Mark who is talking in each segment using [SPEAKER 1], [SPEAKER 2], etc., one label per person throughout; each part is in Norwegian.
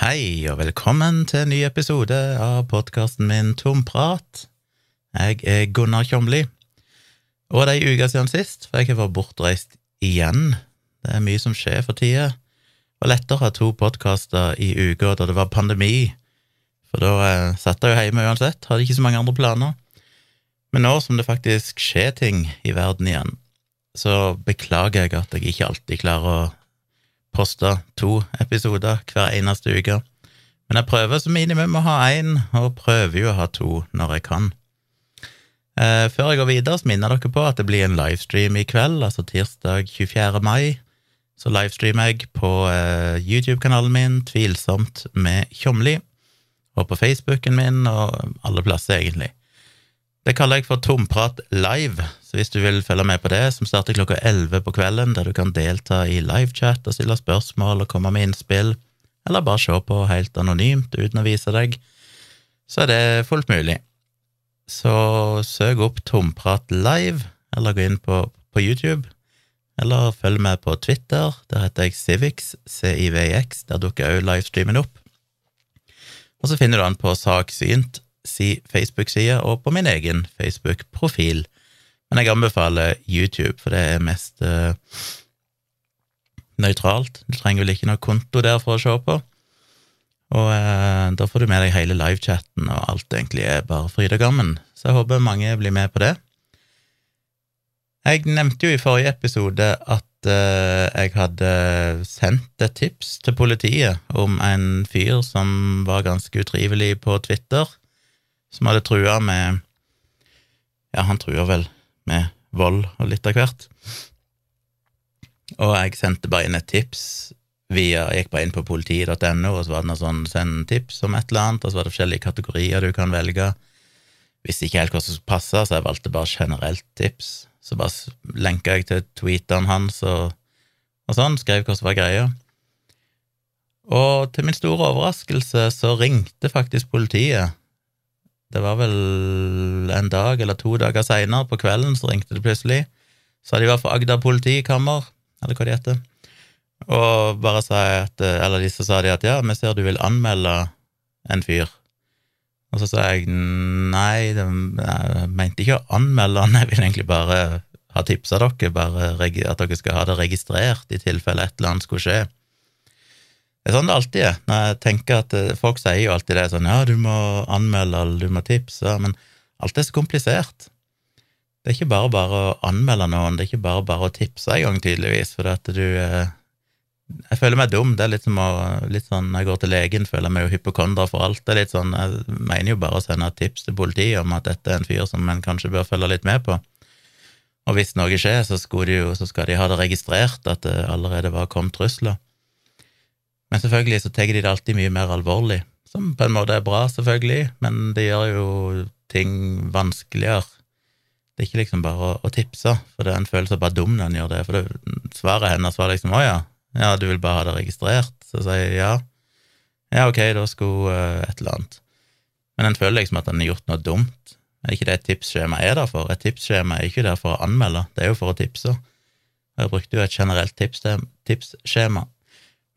[SPEAKER 1] Hei, og velkommen til en ny episode av podkasten min Tomprat. Jeg er Gunnar Kjomli, og det er ei uke siden sist, for jeg har vært bortreist igjen. Det er mye som skjer for tida. Det var lettere å ha to podkaster i uka da det var pandemi, for da eh, satt jeg jo hjemme uansett, hadde ikke så mange andre planer. Men nå som det faktisk skjer ting i verden igjen, så beklager jeg at jeg ikke alltid klarer å poste to episoder hver eneste uke. Men jeg prøver som minimum å ha én, og prøver jo å ha to når jeg kan. Eh, før jeg går videre, så minner dere på at det blir en livestream i kveld, altså tirsdag 24. mai. Så livestreamer jeg på eh, YouTube-kanalen min, Tvilsomt med Tjomli, og på Facebooken min, og alle plasser, egentlig. Det kaller jeg for Tomprat live, så hvis du vil følge med på det, som starter klokka elleve på kvelden, der du kan delta i livechat og stille spørsmål og komme med innspill, eller bare se på helt anonymt uten å vise deg, så er det fullt mulig. Så søk opp Tomprat live, eller gå inn på, på YouTube, eller følg med på Twitter, der heter jeg Civix, CIVX, der dukker òg livestreamen opp. Og så finner du den på Saksynt si Facebook-side og på min egen Facebook-profil. Men jeg anbefaler YouTube, for det er mest uh, nøytralt. Du trenger vel ikke noe konto der for å se på. Og uh, da får du med deg hele livechatten, og alt egentlig er bare fryd og gammen. Så jeg håper mange blir med på det. Jeg nevnte jo i forrige episode at uh, jeg hadde sendt et tips til politiet om en fyr som var ganske utrivelig på Twitter som hadde trua med Ja, han trua vel med vold og litt av hvert. Og jeg sendte bare inn et tips via Jeg gikk bare inn på politiet.no, og så var det noe sånn send tips om et eller annet, og så var det forskjellige kategorier du kan velge. Visste ikke helt hva som passa, så jeg valgte bare generelt tips. Så bare lenka jeg til tweetene hans og, og sånn, skrev hva som var greia. Og til min store overraskelse så ringte faktisk politiet det var vel en dag eller to dager seinere, på kvelden, så ringte det plutselig. Så de var fra Agder politikammer, eller hva de heter, og bare sa at Eller disse sa de at ja, vi ser du vil anmelde en fyr. Og så sa jeg nei, jeg mente ikke å anmelde han, jeg vil egentlig bare ha tipsa dere, bare at dere skal ha det registrert i tilfelle et eller annet skulle skje. Det er sånn det alltid er. Når jeg tenker at eh, Folk sier jo alltid det sånn ja, du må anmelde eller du må tipse, men alt er så komplisert. Det er ikke bare bare å anmelde noen, det er ikke bare bare å tipse en gang, tydeligvis, for at du eh, Jeg føler meg dum. Det er litt som å litt sånn, Når jeg går til legen, føler jeg meg jo hypokonder for alt. Det er litt sånn, Jeg mener jo bare å sende et tips til politiet om at dette er en fyr som en kanskje bør følge litt med på. Og hvis noe skjer, så, jo, så skal de ha det registrert at det allerede var kommet trusler. Men selvfølgelig så tar de det alltid mye mer alvorlig, som på en måte er bra, selvfølgelig, men det gjør jo ting vanskeligere. Det er ikke liksom bare å, å tipse, for det er en følelse av bare dum når en gjør det. For det, svaret hennes var liksom 'Å ja, ja, du vil bare ha det registrert?' Så sier jeg ja. Ja, ok, da skulle uh, et eller annet. Men en føler liksom at en har gjort noe dumt. Er ikke det et tipsskjema er der for? Et tipsskjema er ikke der for å anmelde, det er jo for å tipse. Jeg brukte jo et generelt tipsskjema.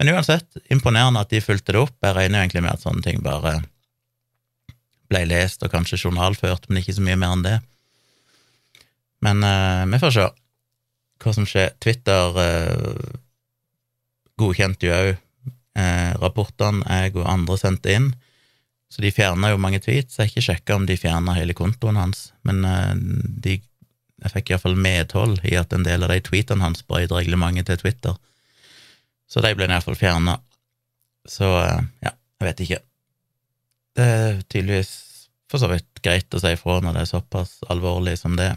[SPEAKER 1] Men uansett, imponerende at de fulgte det opp. Jeg regner jo egentlig med at sånne ting bare ble lest og kanskje journalført, men ikke så mye mer enn det. Men uh, vi får se hva som skjer. Twitter uh, godkjente jo òg uh, rapportene jeg og andre sendte inn, så de fjerna jo mange tweets. Jeg har ikke sjekka om de fjerna hele kontoen hans, men de, jeg fikk iallfall medhold i at en del av de tweetene hans brøyt reglementet til Twitter. Så de ble iallfall fjerna. Så eh, ja, jeg vet ikke. Det er tydeligvis for så vidt greit å si ifra når det er såpass alvorlig som det.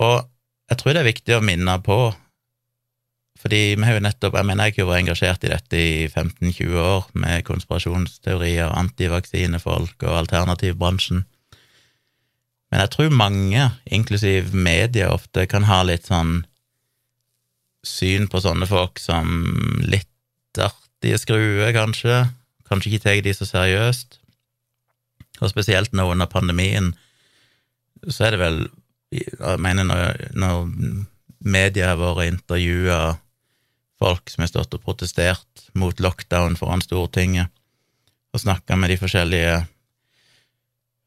[SPEAKER 1] Og jeg tror det er viktig å minne på, fordi vi har jo nettopp Jeg mener, jeg har vært engasjert i dette i 15-20 år, med konspirasjonsteorier, antivaksinefolk og alternativbransjen. Men jeg tror mange, inklusiv media, ofte kan ha litt sånn syn på sånne folk som litt artige skruer, kanskje. Kanskje ikke tar de så seriøst. Og spesielt nå under pandemien, så er det vel Jeg mener, når, når media har vært intervjua folk som har stått og protestert mot lockdown foran Stortinget, og snakka med de forskjellige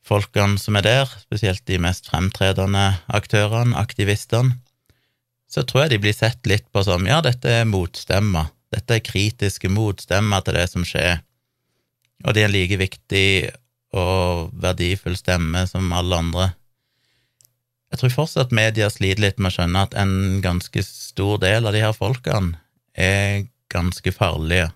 [SPEAKER 1] folkene som er der, spesielt de mest fremtredende aktørene, aktivistene, så tror jeg de blir sett litt på som ja, dette er motstemmer, dette er kritiske motstemmer til det som skjer, og de er like viktig og verdifull stemme som alle andre. Jeg tror fortsatt media sliter litt med å skjønne at en ganske stor del av de her folkene er ganske farlige.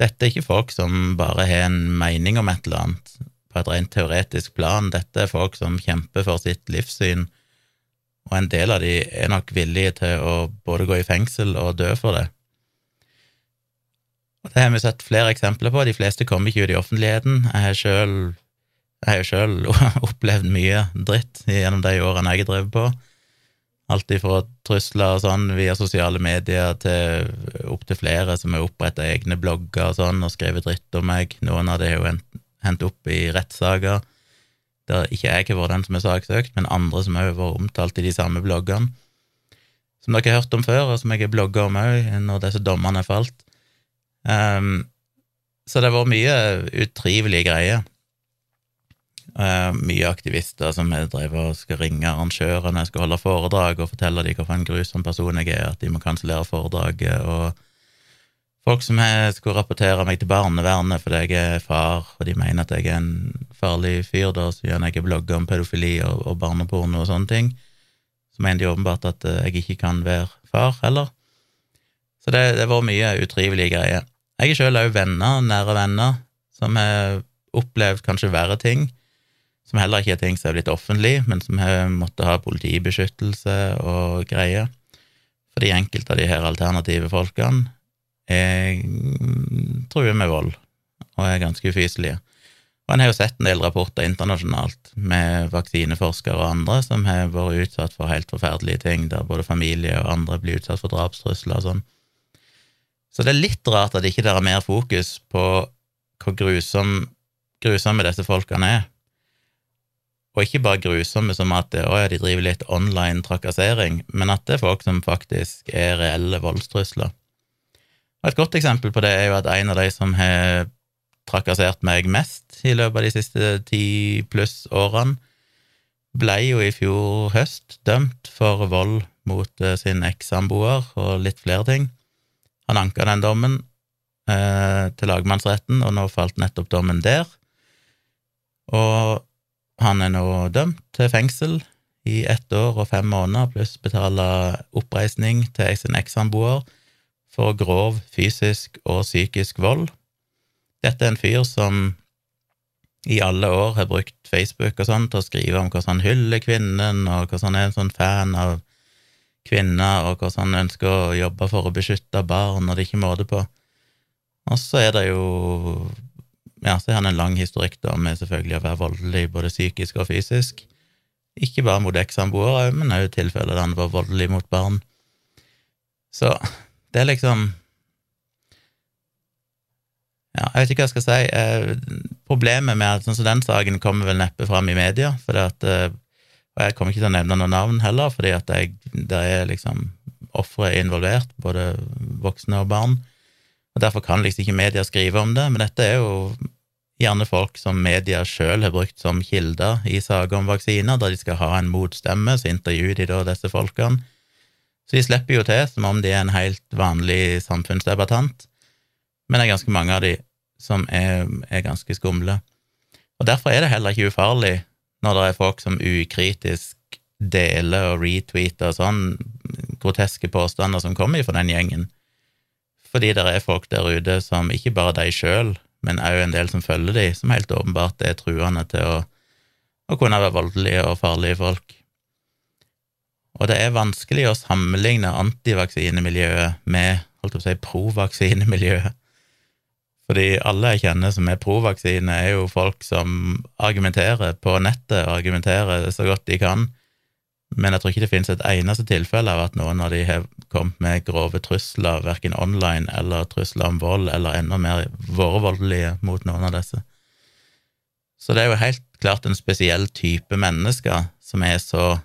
[SPEAKER 1] Dette er ikke folk som bare har en mening om et eller annet på et rent teoretisk plan. Dette er folk som kjemper for sitt livssyn, og en del av de er nok villige til å både gå i fengsel og dø for det. Og Det har vi sett flere eksempler på. De fleste kommer ikke ut i offentligheten. Jeg har selv, sjøl opplevd mye dritt gjennom de årene jeg har drevet på. Alt ifra trusler og sånn via sosiale medier til opptil flere som har oppretta egne blogger og sånn og skrevet dritt om meg. Noen av det har jo hendt opp i rettssaker der ikke jeg har vært den som er saksøkt, men andre som har vært omtalt i de samme bloggene. Som dere har hørt om før, og som jeg har blogga om òg når disse dommene falt. Um, så det har vært mye utrivelige greier. Uh, mye aktivister som driver og skal ringe arrangørene, skal holde foredrag og fortelle dem hvilken grusom person jeg er, at de må kansellere foredraget, og folk som skulle rapportere meg til barnevernet fordi jeg er far, og de mener at jeg er en farlig fyr, da, siden jeg ikke blogger om pedofili og, og barneporno og sånne ting. Så mener de åpenbart at uh, jeg ikke kan være far heller. Så det, det vært mye utrivelige greier. Jeg er sjøl òg venner, nære venner, som har opplevd kanskje verre ting, som heller ikke er ting som er blitt offentlig, men som har måttet ha politibeskyttelse og greier. Fordi enkelte av de her alternative folkene er, truer med vold og er ganske ufyselige. Og en har jo sett en del rapporter internasjonalt med vaksineforskere og andre som har vært utsatt for helt forferdelige ting, der både familie og andre blir utsatt for drapstrusler og sånn. Så det er litt rart at ikke det er mer fokus på hvor grusom, grusomme disse folkene er. Og ikke bare grusomme som at å ja, de driver litt online trakassering, men at det er folk som faktisk er reelle voldstrusler. Og et godt eksempel på det er jo at en av de som har trakassert meg mest i løpet av de siste ti pluss årene, ble jo i fjor høst dømt for vold mot eh, sin ekssamboer og litt flere ting. Han anka den dommen eh, til lagmannsretten, og nå falt nettopp dommen der. Og han er nå dømt til fengsel i ett år og fem måneder, pluss betale oppreisning til sin ekssamboer for grov fysisk og psykisk vold. Dette er en fyr som i alle år har brukt Facebook og sånn til å skrive om hvordan han hyller kvinnen, og hvordan han er en sånn fan av kvinner, og hvordan han ønsker å jobbe for å beskytte barn, og det er ikke måte på. Og så er det jo Ja, så har han en lang historikk da med selvfølgelig å være voldelig både psykisk og fysisk. Ikke bare mot ekssamboere, men også tilfeller der han var voldelig mot barn. Så det er liksom ja, jeg vet ikke hva jeg skal si. Eh, problemet med at sånn som den saken kommer vel neppe fram i media, for at eh, og jeg kommer ikke til å nevne noen navn heller, fordi at jeg, det er liksom ofre involvert, både voksne og barn. Og Derfor kan liksom ikke media skrive om det, men dette er jo gjerne folk som media sjøl har brukt som kilder i saker om vaksiner, der de skal ha en motstemme, så intervjuer de da disse folkene. Så de slipper jo til som om de er en helt vanlig samfunnsdebattant, men det er ganske mange av de som er, er ganske skumle. Og Derfor er det heller ikke ufarlig når det er folk som ukritisk deler og retweeter sånn groteske påstander som kommer fra den gjengen. Fordi det er folk der ute som ikke bare de sjøl, men òg en del som følger de, som helt åpenbart er truende til å, å kunne være voldelige og farlige folk. Og det er vanskelig å sammenligne antivaksinemiljøet med holdt å si, provaksinemiljøet. Fordi alle jeg kjenner som er pro-vaksine, er jo folk som argumenterer på nettet, og argumenterer så godt de kan, men jeg tror ikke det finnes et eneste tilfelle av at noen av de har kommet med grove trusler, verken online eller trusler om vold, eller enda mer vært voldelige mot noen av disse. Så det er jo helt klart en spesiell type mennesker som er så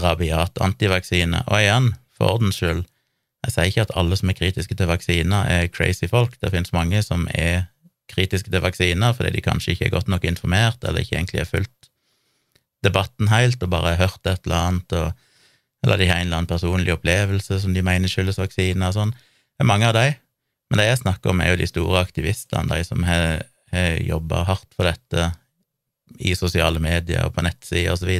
[SPEAKER 1] rabiat antivaksine. Og igjen, for ordens skyld, Jeg sier ikke at alle som er kritiske til vaksiner, er crazy folk. Det finnes mange som er kritiske til vaksiner fordi de kanskje ikke er godt nok informert, eller ikke egentlig har fulgt debatten helt og bare har hørt et eller annet, og, eller de har en eller annen personlig opplevelse som de mener skyldes vaksiner og sånn. Det er mange av de, men det jeg snakker om, er jo de store aktivistene, de som har, har jobba hardt for dette i sosiale medier og på nettsider og så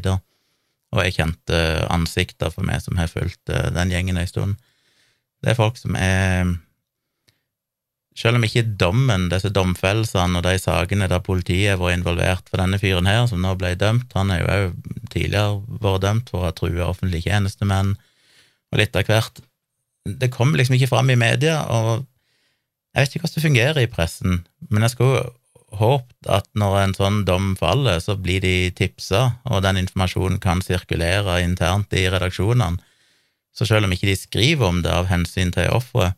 [SPEAKER 1] og jeg kjente ansikter for meg som har fulgt eh, den gjengen en stund. Det er folk som er selv om ikke dommen, disse domfellelsene og de sakene der politiet vært involvert for denne fyren her, som nå ble dømt Han har jo òg tidligere vært dømt for å ha trua offentlige tjenestemenn, og litt av hvert. Det kom liksom ikke fram i media, og jeg vet ikke hvordan det fungerer i pressen, men jeg skulle håpet at når en sånn dom faller, så blir de tipsa, og den informasjonen kan sirkulere internt i redaksjonene. Så selv om ikke de skriver om det av hensyn til offeret,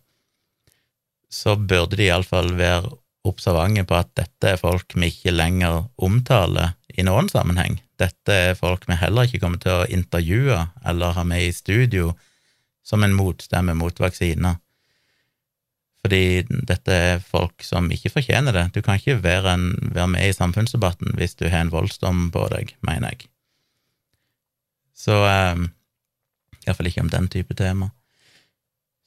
[SPEAKER 1] så burde de iallfall være observante på at dette er folk vi ikke lenger omtaler i noen sammenheng. Dette er folk vi heller ikke kommer til å intervjue eller ha med i studio som en motstemme mot vaksiner. Fordi dette er folk som ikke fortjener det. Du kan ikke være, en, være med i samfunnsdebatten hvis du har en voldsdom på deg, mener jeg. Så eh, iallfall ikke om den type tema.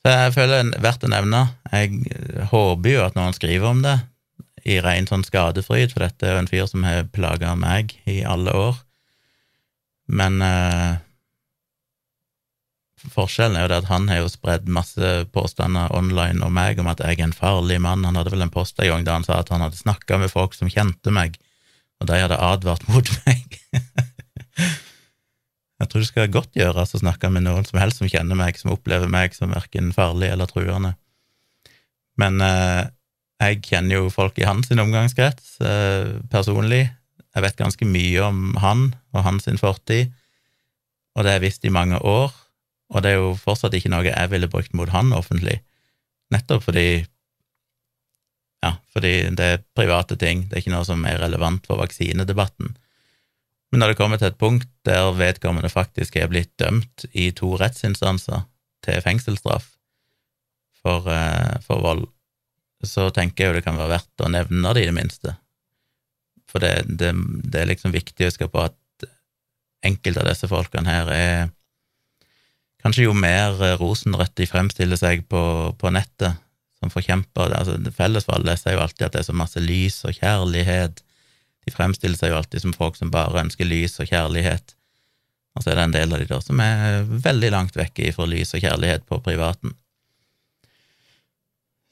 [SPEAKER 1] Så jeg føler det er verdt å nevne. Jeg håper jo at noen skriver om det i ren sånn skadefryd, for dette er jo en fyr som har plaga meg i alle år. Men eh, forskjellen er jo det at han har jo spredd masse påstander online om meg om at jeg er en farlig mann. Han hadde vel en post en gang da han sa at han hadde snakka med folk som kjente meg, og de hadde advart mot meg. Jeg tror det skal godt gjøres å snakke med noen som helst som kjenner meg, som opplever meg som verken farlig eller truende. Men eh, jeg kjenner jo folk i hans omgangskrets eh, personlig. Jeg vet ganske mye om han og hans fortid, og det har jeg visst i mange år. Og det er jo fortsatt ikke noe jeg ville brukt mot han offentlig, nettopp fordi Ja, fordi det er private ting, det er ikke noe som er relevant for vaksinedebatten. Men når det kommer til et punkt der vedkommende faktisk er blitt dømt i to rettsinstanser til fengselsstraff for, eh, for vold, så tenker jeg jo det kan være verdt å nevne det, i det minste. For det, det, det er liksom viktig å huske på at enkelte av disse folkene her er Kanskje jo mer rosenrødt de fremstiller seg på, på nettet som forkjemper altså Felles for alle er jo alltid at det er så masse lys og kjærlighet. De fremstiller seg jo alltid som folk som bare ønsker lys og kjærlighet, og så er det en del av de da som er veldig langt vekke fra lys og kjærlighet på privaten.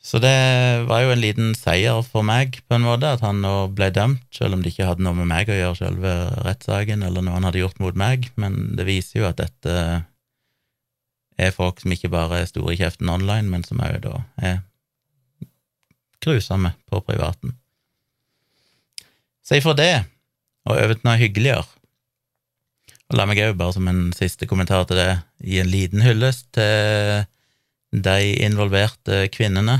[SPEAKER 1] Så det var jo en liten seier for meg, på en måte, at han nå ble dømt, selv om det ikke hadde noe med meg å gjøre, selve rettssaken, eller noe han hadde gjort mot meg, men det viser jo at dette er folk som ikke bare er store i kjeften online, men som òg da er grusomme på privaten. Så ifra det og over til noe hyggeligere. Og la meg òg, bare som en siste kommentar til det, gi en liten hyllest til de involverte kvinnene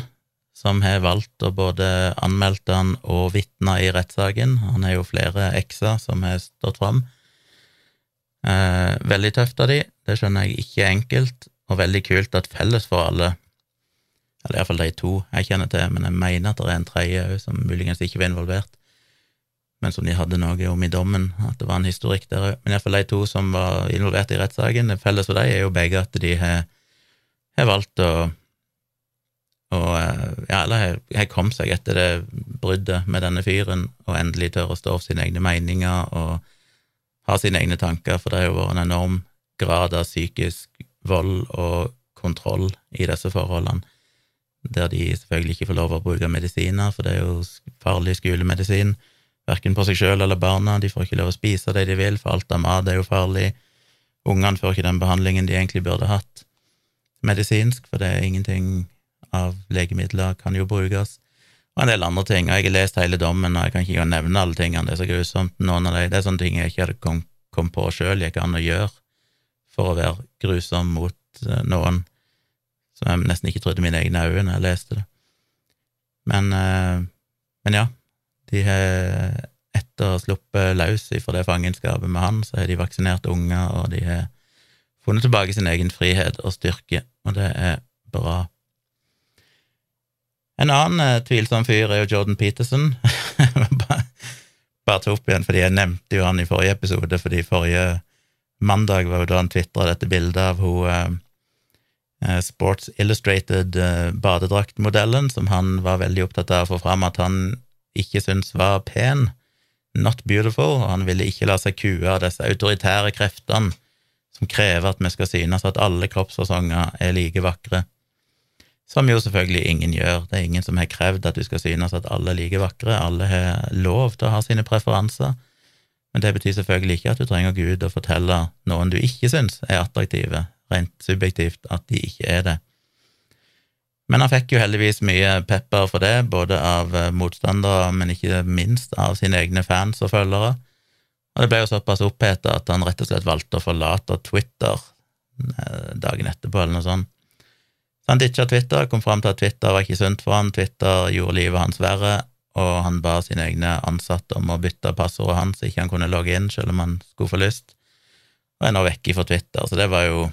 [SPEAKER 1] som har valgt å både anmeldte han og vitne i rettssaken. Han har jo flere ekser som har stått fram. Eh, veldig tøft av de, det skjønner jeg ikke er enkelt, og veldig kult at felles for alle, eller iallfall de to jeg kjenner til, men jeg mener at det er en tredje òg som muligens ikke var involvert, men som de hadde noe om i dommen, at det var en historikk der òg. Men iallfall de to som var involvert i rettssaken, felles for dem er jo begge at de har, har valgt å og, eh, ja, eller har kommet seg etter det bruddet med denne fyren, og endelig tør å stå for sine egne meninger og ha sine egne tanker, for det har jo vært en enorm grad av psykisk vold og kontroll i disse forholdene, der de selvfølgelig ikke får lov å bruke medisiner, for det er jo farlig skolemedisin verken på seg sjøl eller barna, de får ikke lov å spise det de vil, for alt av mat er jo farlig. Ungene får ikke den behandlingen de egentlig burde hatt medisinsk, for det er ingenting av legemidler kan jo brukes, og en del andre ting. Jeg har lest hele dommen, og jeg kan ikke nevne alle tingene, det er så grusomt. Noen av de, det er sånne ting jeg ikke hadde kom, kom på sjøl, gikk an å gjøre for å være grusom mot eh, noen, som jeg nesten ikke trodde mine egne øyne når jeg leste det. Men, eh, men ja, de har etter å ha sluppet løs fra det fangenskapet med han, så har de vaksinert unger, og de har funnet tilbake sin egen frihet og styrke, og det er bra. En annen eh, tvilsom fyr er jo Jordan Peterson. bare ta opp igjen, fordi jeg nevnte jo han i forrige episode, fordi forrige mandag var jo da han tvitra dette bildet av hun eh, eh Sports Illustrated eh, som han var veldig opptatt av å få fram at han ikke syntes var pen. Not beautiful, og han ville ikke la seg kue av disse autoritære kreftene som krever at vi skal synes at alle kroppsfasonger er like vakre. Som jo selvfølgelig ingen gjør. Det er ingen som har krevd at du skal synes at alle er like vakre. Alle har lov til å ha sine preferanser. Men det betyr selvfølgelig ikke at du trenger å ut og fortelle noen du ikke syns er attraktive, rent subjektivt, at de ikke er det. Men han fikk jo heldigvis mye pepper for det, både av motstandere, men ikke minst av sine egne fans og følgere. Og det ble jo såpass oppheta at han rett og slett valgte å forlate Twitter eh, dagen etterpå, eller noe sånt. Så han ditcha Twitter, kom fram til at Twitter var ikke sunt for han, Twitter gjorde livet hans verre, og han ba sine egne ansatte om å bytte passordet hans, så ikke han kunne logge inn selv om han skulle få lyst, og er nå vekke fra Twitter, så det var jo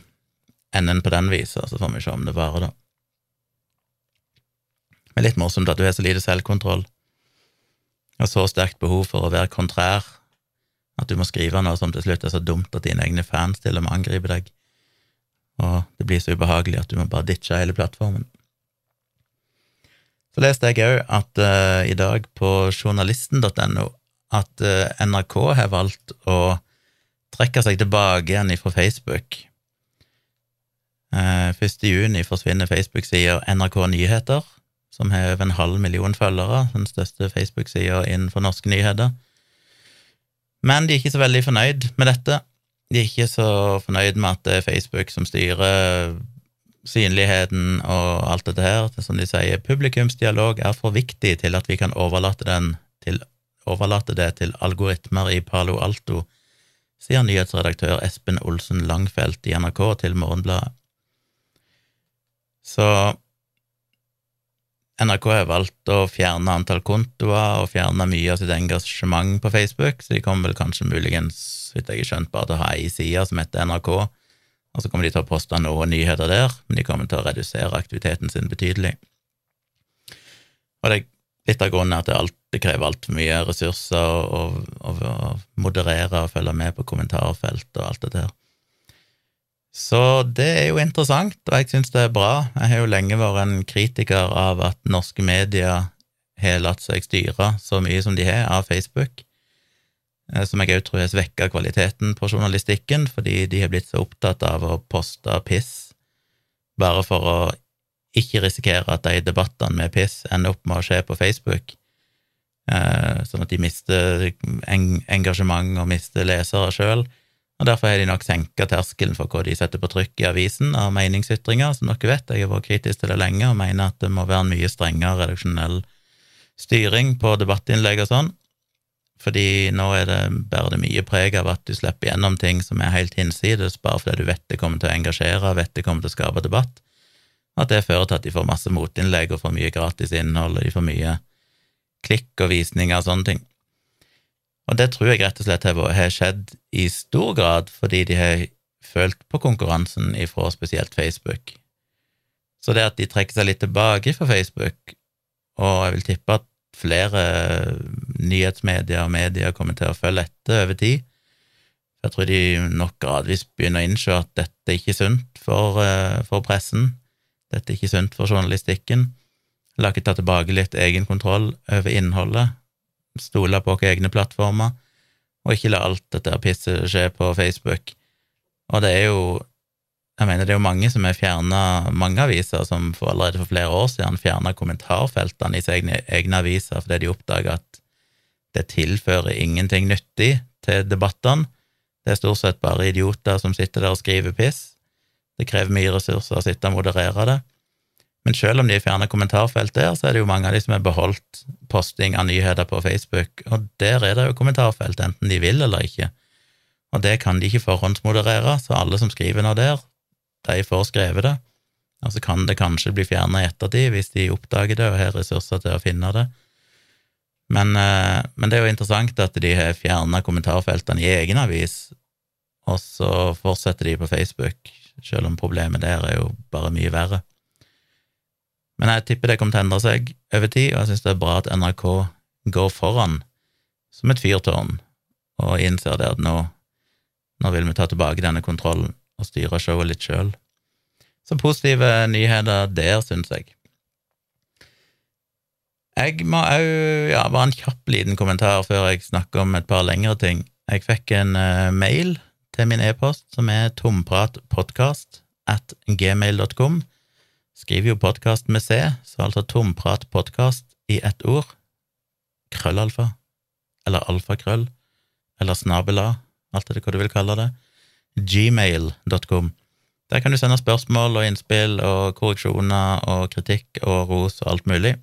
[SPEAKER 1] enden på den visa, så får vi se om det varer, da. Men litt morsomt at du har så lite selvkontroll, og så sterkt behov for å være kontrær at du må skrive noe som til slutt er så dumt at dine egne fans til og med angriper deg, og det blir så ubehagelig at du må bare ditche hele plattformen. Så leste jeg òg at uh, i dag på journalisten.no at uh, NRK har valgt å trekke seg tilbake igjen fra Facebook. Uh, eh, 1. juni forsvinner Facebook-sida NRK Nyheter, som har over en halv million følgere, den største Facebook-sida innenfor norske nyheter. Men de er ikke så veldig fornøyd med dette. De er ikke så fornøyd med at det er Facebook som styrer synligheten og alt dette her. Er som de sier, publikumsdialog er for viktig til at vi kan overlate, til, overlate det til algoritmer i Palo Alto, sier nyhetsredaktør Espen Olsen Langfelt i NRK til Morgenbladet. Så NRK har valgt å fjerne antall kontoer og fjerne mye av sitt engasjement på Facebook, så de kommer vel kanskje muligens, hvis jeg har skjønt, bare til å ha ei side som heter NRK, og så kommer de til å poste noen nyheter der, men de kommer til å redusere aktiviteten sin betydelig. Og det er litt av grunnen at det, alt, det krever altfor mye ressurser å moderere og følge med på kommentarfelt og alt det der. Så det er jo interessant, og jeg syns det er bra. Jeg har jo lenge vært en kritiker av at norske medier har latt seg styre så mye som de har av Facebook, som jeg òg tror har svekka kvaliteten på journalistikken, fordi de har blitt så opptatt av å poste piss bare for å ikke risikere at de debattene med piss ender opp med å skje på Facebook, eh, sånn at de mister engasjement og mister lesere sjøl og Derfor har de nok senka terskelen for hva de setter på trykk i avisen av meningsytringer. Som dere vet, jeg har vært kritisk til det lenge og mener at det må være en mye strengere redaksjonell styring på debattinnlegg og sånn. Fordi nå er det, bare det mye preg av at du slipper gjennom ting som er helt hinsides, bare fordi du vet det kommer til å engasjere, vet det kommer til å skape debatt. At det fører til at de får masse motinnlegg og får mye gratis innhold, og de får mye klikk og visninger og sånne ting. Og det tror jeg rett og slett har skjedd i stor grad fordi de har følt på konkurransen ifra spesielt Facebook. Så det at de trekker seg litt tilbake fra Facebook, og jeg vil tippe at flere nyhetsmedier og medier kommer til å følge etter over tid, jeg tror de nok gradvis begynner å innse at dette er ikke sunt for, eh, for pressen, dette er ikke sunt for journalistikken. La ikke ta tilbake litt egenkontroll over innholdet, stole på våre egne plattformer, og ikke la alt dette pisset skje på Facebook. Og det er jo jeg mener det er jo mange som har fjerna mange aviser som for allerede for flere år siden fjerna kommentarfeltene i sine egne aviser fordi de oppdaga at det tilfører ingenting nyttig til debattene. Det er stort sett bare idioter som sitter der og skriver piss. Det krever mye ressurser å sitte og moderere det. Men selv om de fjerna kommentarfelt der, så er det jo mange av de som har beholdt posting av nyheter på Facebook, og der er det jo kommentarfelt, enten de vil eller ikke. Og det kan de ikke forhåndsmoderere, så alle som skriver noe der, de får skrevet det. Og så kan det kanskje bli fjernet i ettertid hvis de oppdager det og har ressurser til å finne det. Men, eh, men det er jo interessant at de har fjerna kommentarfeltene i egen avis, og så fortsetter de på Facebook, selv om problemet der er jo bare mye verre. Men jeg tipper det kommer til å endre seg over tid, og jeg syns det er bra at NRK går foran som et fyrtårn og innser det at nå, nå vil vi ta tilbake denne kontrollen og styre showet litt sjøl. Så positive nyheter der, syns jeg. Jeg må òg ja, bare en kjapp liten kommentar før jeg snakker om et par lengre ting. Jeg fikk en uh, mail til min e-post som er tompratpodkast at gmail.com. Skriver jo podkast med C, så altså tompratpodkast i ett ord. Krøllalfa, eller alfakrøll, eller snabela, alt etter hva du vil kalle det. Gmail.com. Der kan du sende spørsmål og innspill og korreksjoner og kritikk og ros og alt mulig.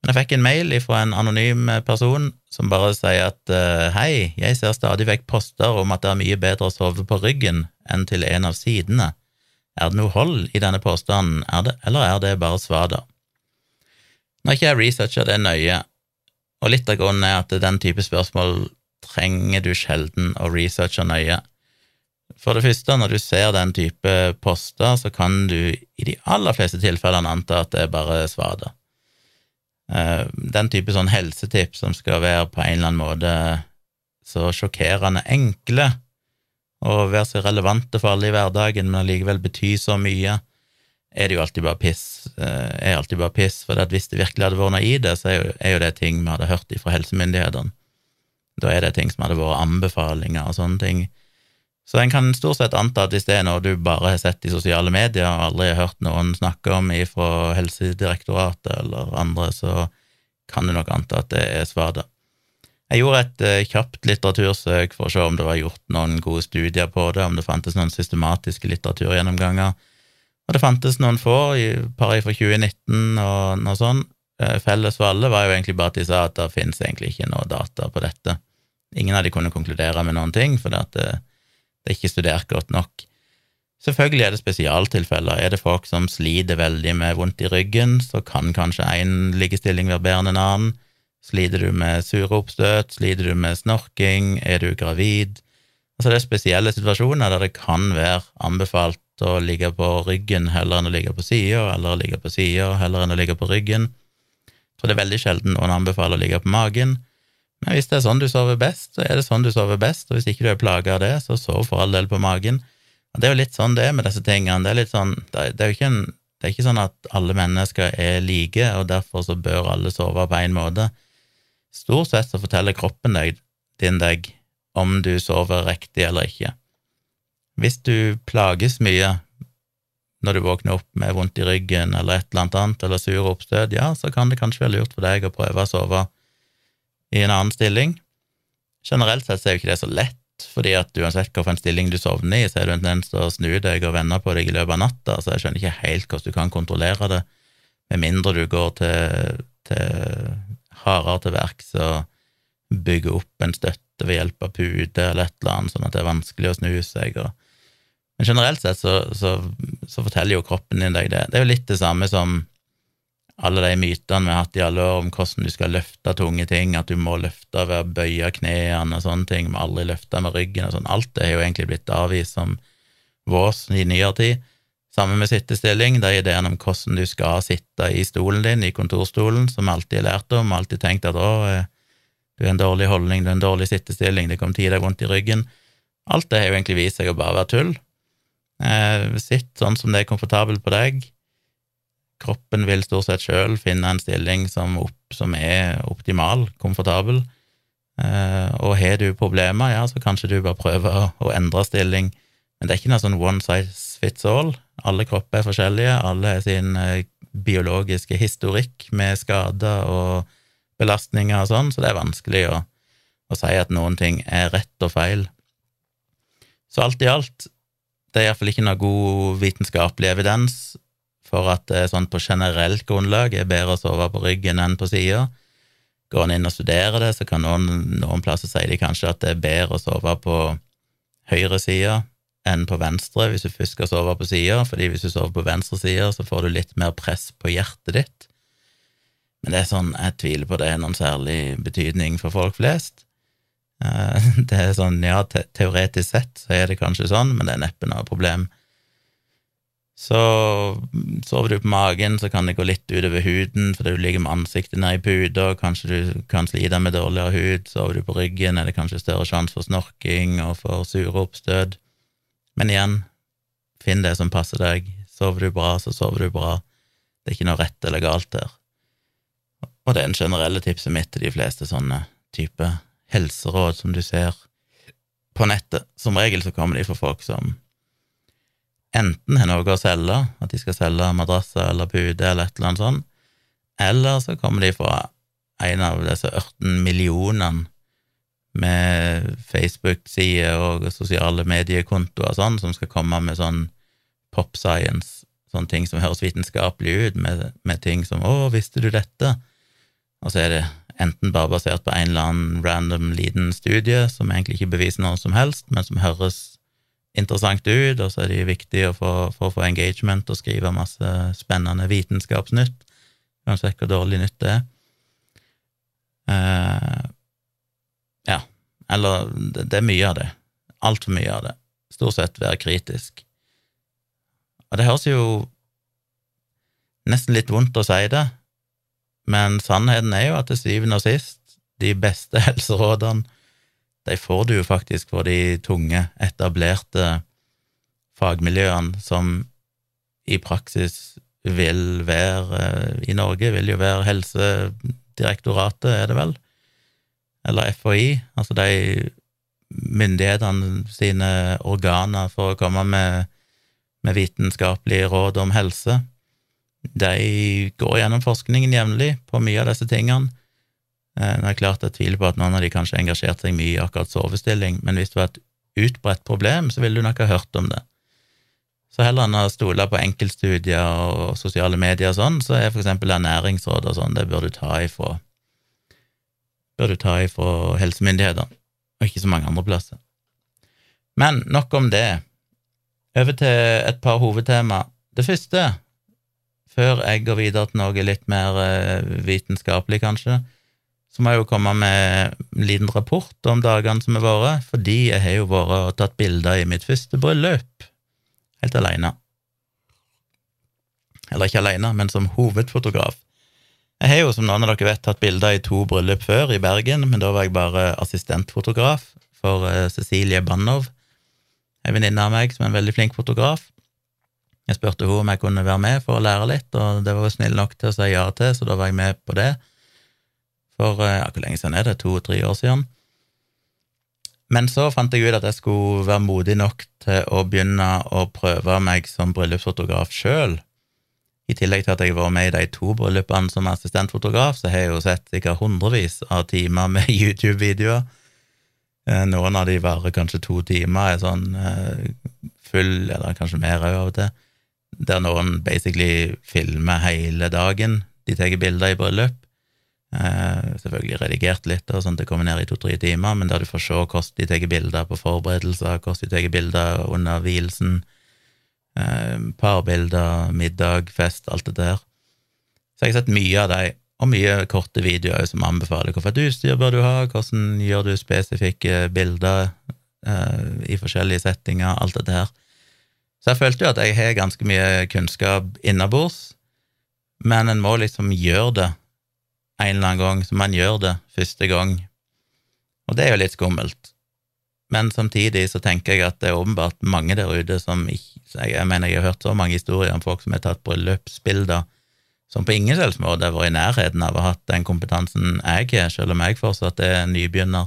[SPEAKER 1] Men jeg fikk en mail fra en anonym person som bare sier at uh, hei, jeg ser stadig vekk poster om at det er mye bedre å sove på ryggen enn til en av sidene. Er det noe hold i denne påstanden, er det, eller er det bare svada? Når ikke jeg researcher det nøye, og litt av grunnen er at den type spørsmål trenger du sjelden å researche nøye. For det første, når du ser den type poster, så kan du i de aller fleste tilfellene anta at det er bare svada. Eh, den type sånn helsetips som skal være på en eller annen måte så sjokkerende enkle og være så relevante for alle i hverdagen, men allikevel bety så mye, er det jo alltid bare piss. Eh, er alltid bare piss, for hvis det virkelig hadde vært noe i det, så er jo, det ting vi hadde hørt fra helsemyndighetene. Da er det ting som hadde vært anbefalinger og sånne ting. Så en kan stort sett anta at hvis det er noe du bare har sett i sosiale medier og aldri har hørt noen snakke om fra Helsedirektoratet eller andre, så kan du nok anta at det er svada. Jeg gjorde et uh, kjapt litteratursøk for å se om det var gjort noen gode studier på det, om det fantes noen systematiske litteraturgjennomganger. Og det fantes noen få, et par fra 2019 og noe sånt. Uh, felles for alle var jo egentlig bare at de sa at det finnes egentlig ikke noe data på dette. Ingen av de kunne konkludere med noen ting, for det, at det, ikke studert godt nok. Selvfølgelig er det spesialtilfeller. Er det folk som sliter veldig med vondt i ryggen, så kan kanskje én liggestilling være bedre enn en annen. Sliter du med sure oppstøt, sliter du med snorking, er du gravid Altså det er spesielle situasjoner der det kan være anbefalt å ligge på ryggen heller enn å ligge på sida, eller å ligge på sida heller enn å ligge på ryggen. Så det er veldig sjelden noen anbefaler å ligge på magen. Men hvis det er sånn du sover best, så er det sånn du sover best, og hvis ikke du er plaga av det, så sov for all del på magen. Og Det er jo litt sånn det er med disse tingene. Det er litt sånn, det er jo ikke, en, det er ikke sånn at alle mennesker er like, og derfor så bør alle sove på én måte. Stort sett så forteller kroppen deg, din deg om du sover riktig eller ikke. Hvis du plages mye når du våkner opp med vondt i ryggen eller et eller annet, eller sur oppstøt, ja, så kan det kanskje være lurt for deg å prøve å sove i en annen stilling. Generelt sett er jo ikke det så lett, fordi at uansett hvilken stilling du sovner i, så er det en tendens til å snu deg og vende på deg i løpet av natta, så jeg skjønner ikke helt hvordan du kan kontrollere det, med mindre du går til, til hardere til verks og bygger opp en støtte ved hjelp av pute eller et eller annet, sånn at det er vanskelig å snu seg. Og... Men generelt sett så, så, så forteller jo kroppen din deg det. Det er jo litt det samme som alle de mytene vi har hatt i alle år om hvordan du skal løfte tunge ting, at du må løfte ved å bøye knærne og sånne ting, må aldri løfte med ryggen og sånn, alt det er jo egentlig blitt avvist som vås i nyere tid. Sammen med sittestilling, er ideen om hvordan du skal sitte i stolen din, i kontorstolen, som vi alltid har lært om, alltid tenkt at å, eh, du har en dårlig holdning, du har en dårlig sittestilling, det kommer til å vondt i ryggen. Alt det har jo egentlig vist seg å bare være tull. Eh, sitt sånn som det er komfortabelt på deg Kroppen vil stort sett sjøl finne en stilling som, opp, som er optimal, komfortabel. Eh, og har du problemer, ja, så kanskje du bare prøver å, å, endre stilling. Men det er ikke noe sånn one size fits all. Alle kropper er forskjellige, alle har sin eh, biologiske historikk med skader og belastninger og sånn, så det er vanskelig å, å si at noen ting er rett og feil. Så alt i alt, det er iallfall ikke noe god vitenskapelig evidens for at det sånn på generelt grunnlag er bedre å sove på ryggen enn på sida. Går en inn og studerer det, så kan noen, noen plasser si de kanskje at det er bedre å sove på høyre side enn på venstre hvis du først skal sove på sida, fordi hvis du sover på venstre side, så får du litt mer press på hjertet ditt. Men det er sånn, jeg tviler på det er noen særlig betydning for folk flest. Eh, det er sånn, ja, teoretisk sett så er det kanskje sånn, men det er neppe noe problem. Så sover du på magen, så kan det gå litt utover huden fordi du ligger med ansiktet ned i puta, kanskje du kan slite med dårligere hud. Sover du på ryggen, er det kanskje større sjanse for snorking og for sure oppstøt. Men igjen, finn det som passer deg. Sover du bra, så sover du bra. Det er ikke noe rett eller galt der. Og det er en generelle tipset mitt til de fleste sånne type helseråd som du ser på nettet. Som regel så kommer de fra folk som enten har noe å selge, at de skal selge madrasser eller puter eller et eller annet sånt, eller så kommer de fra en av disse 18 millionene med Facebook-sider og sosiale mediekontoer sånn, som skal komme med sånn pop science, sånne ting som høres vitenskapelig ut, med, med ting som 'Å, visste du dette?' Og så er det enten bare basert på en eller annen random liten studie som egentlig ikke beviser noe som helst, men som høres interessant ut, og så er det viktig for, for å få engagement og skrive masse spennende vitenskapsnytt, uansett hvor dårlig nytt det er. Uh, ja, eller det, det er mye av det. Altfor mye av det. Stort sett være kritisk. Og det høres jo nesten litt vondt å si det, men sannheten er jo at til syvende og sist, de beste helserådene, de får du jo faktisk for de tunge, etablerte fagmiljøene som i praksis vil være I Norge vil jo være Helsedirektoratet, er det vel? eller FHI, altså de myndighetene sine organer for å komme med, med vitenskapelige råd om helse, de går gjennom forskningen jevnlig på mye av disse tingene. Eh, det er klart jeg tviler på at noen av de kanskje engasjerte seg mye i akkurat sovestilling, men hvis det var et utbredt problem, så ville du nok ha hørt om det. Så heller enn å stole på enkeltstudier og sosiale medier og sånn, så er for eksempel ernæringsråd og sånn, det bør du ta ifra bør du ta ifra helsemyndighetene, og ikke så mange andre plasser. Men nok om det. Over til et par hovedtema. Det første, før jeg går videre til noe litt mer eh, vitenskapelig, kanskje, så må jeg jo komme med en liten rapport om dagene som har vært, fordi jeg har jo vært og tatt bilder i mitt første bryllup, helt alene. Eller ikke alene, men som hovedfotograf. Jeg har jo, som noen av dere vet, tatt bilder i to bryllup før, i Bergen, men da var jeg bare assistentfotograf for uh, Cecilie Bannow, ei venninne av meg som er en veldig flink fotograf. Jeg spurte henne om jeg kunne være med for å lære litt, og det var hun snill nok til å si ja til, så da var jeg med på det. For uh, ja, hvor lenge siden er det? To-tre år siden. Men så fant jeg ut at jeg skulle være modig nok til å begynne å prøve meg som bryllupsfotograf sjøl i tillegg til at jeg var med i de to bryllupene som assistentfotograf, så har jeg jo sett sikkert hundrevis av timer med YouTube-videoer. Eh, noen av de varer kanskje to timer, er sånn eh, full, eller kanskje mer òg av og til, der noen basically filmer hele dagen. De tar bilder i bryllup. Eh, selvfølgelig redigert litt, og sånn at det kommer ned i to-tre timer, men der du får se hvordan de tar bilder på forberedelser, hvordan de tar bilder under vielsen, Eh, parbilder, middag, fest, alt det der. Så jeg har sett mye av de, og mye korte videoer som anbefaler hvilket utstyr bør du ha, hvordan gjør du spesifikke bilder eh, i forskjellige settinger, alt det der. Så jeg følte jo at jeg har ganske mye kunnskap innabords, men en må liksom gjøre det en eller annen gang, så man gjør det første gang. Og det er jo litt skummelt. Men samtidig så tenker jeg at det er åpenbart mange der ute som ikke Jeg mener jeg har hørt så mange historier om folk som har tatt bryllupsbilder som på ingen selvs måte har vært i nærheten av å ha hatt den kompetansen jeg har, selv om jeg fortsatt er nybegynner.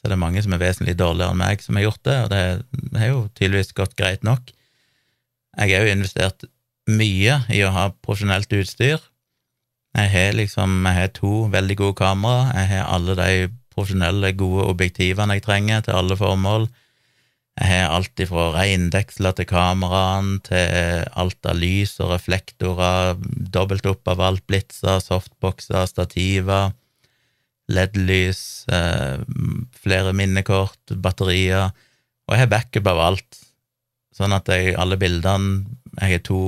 [SPEAKER 1] Så det er mange som er vesentlig dårligere enn meg, som har gjort det, og det har jo tydeligvis gått greit nok. Jeg har jo investert mye i å ha profesjonelt utstyr. Jeg har liksom jeg har to veldig gode kamera, jeg har alle de profesjonelle, gode objektivene jeg trenger til alle formål. Jeg har alt ifra reindeksler til kameraene, til alt av lys og reflektorer, dobbelt opp av alt, blitser, softboxer, stativer, LED-lys, eh, flere minnekort, batterier, og jeg har backup av alt, sånn at jeg, alle bildene jeg har to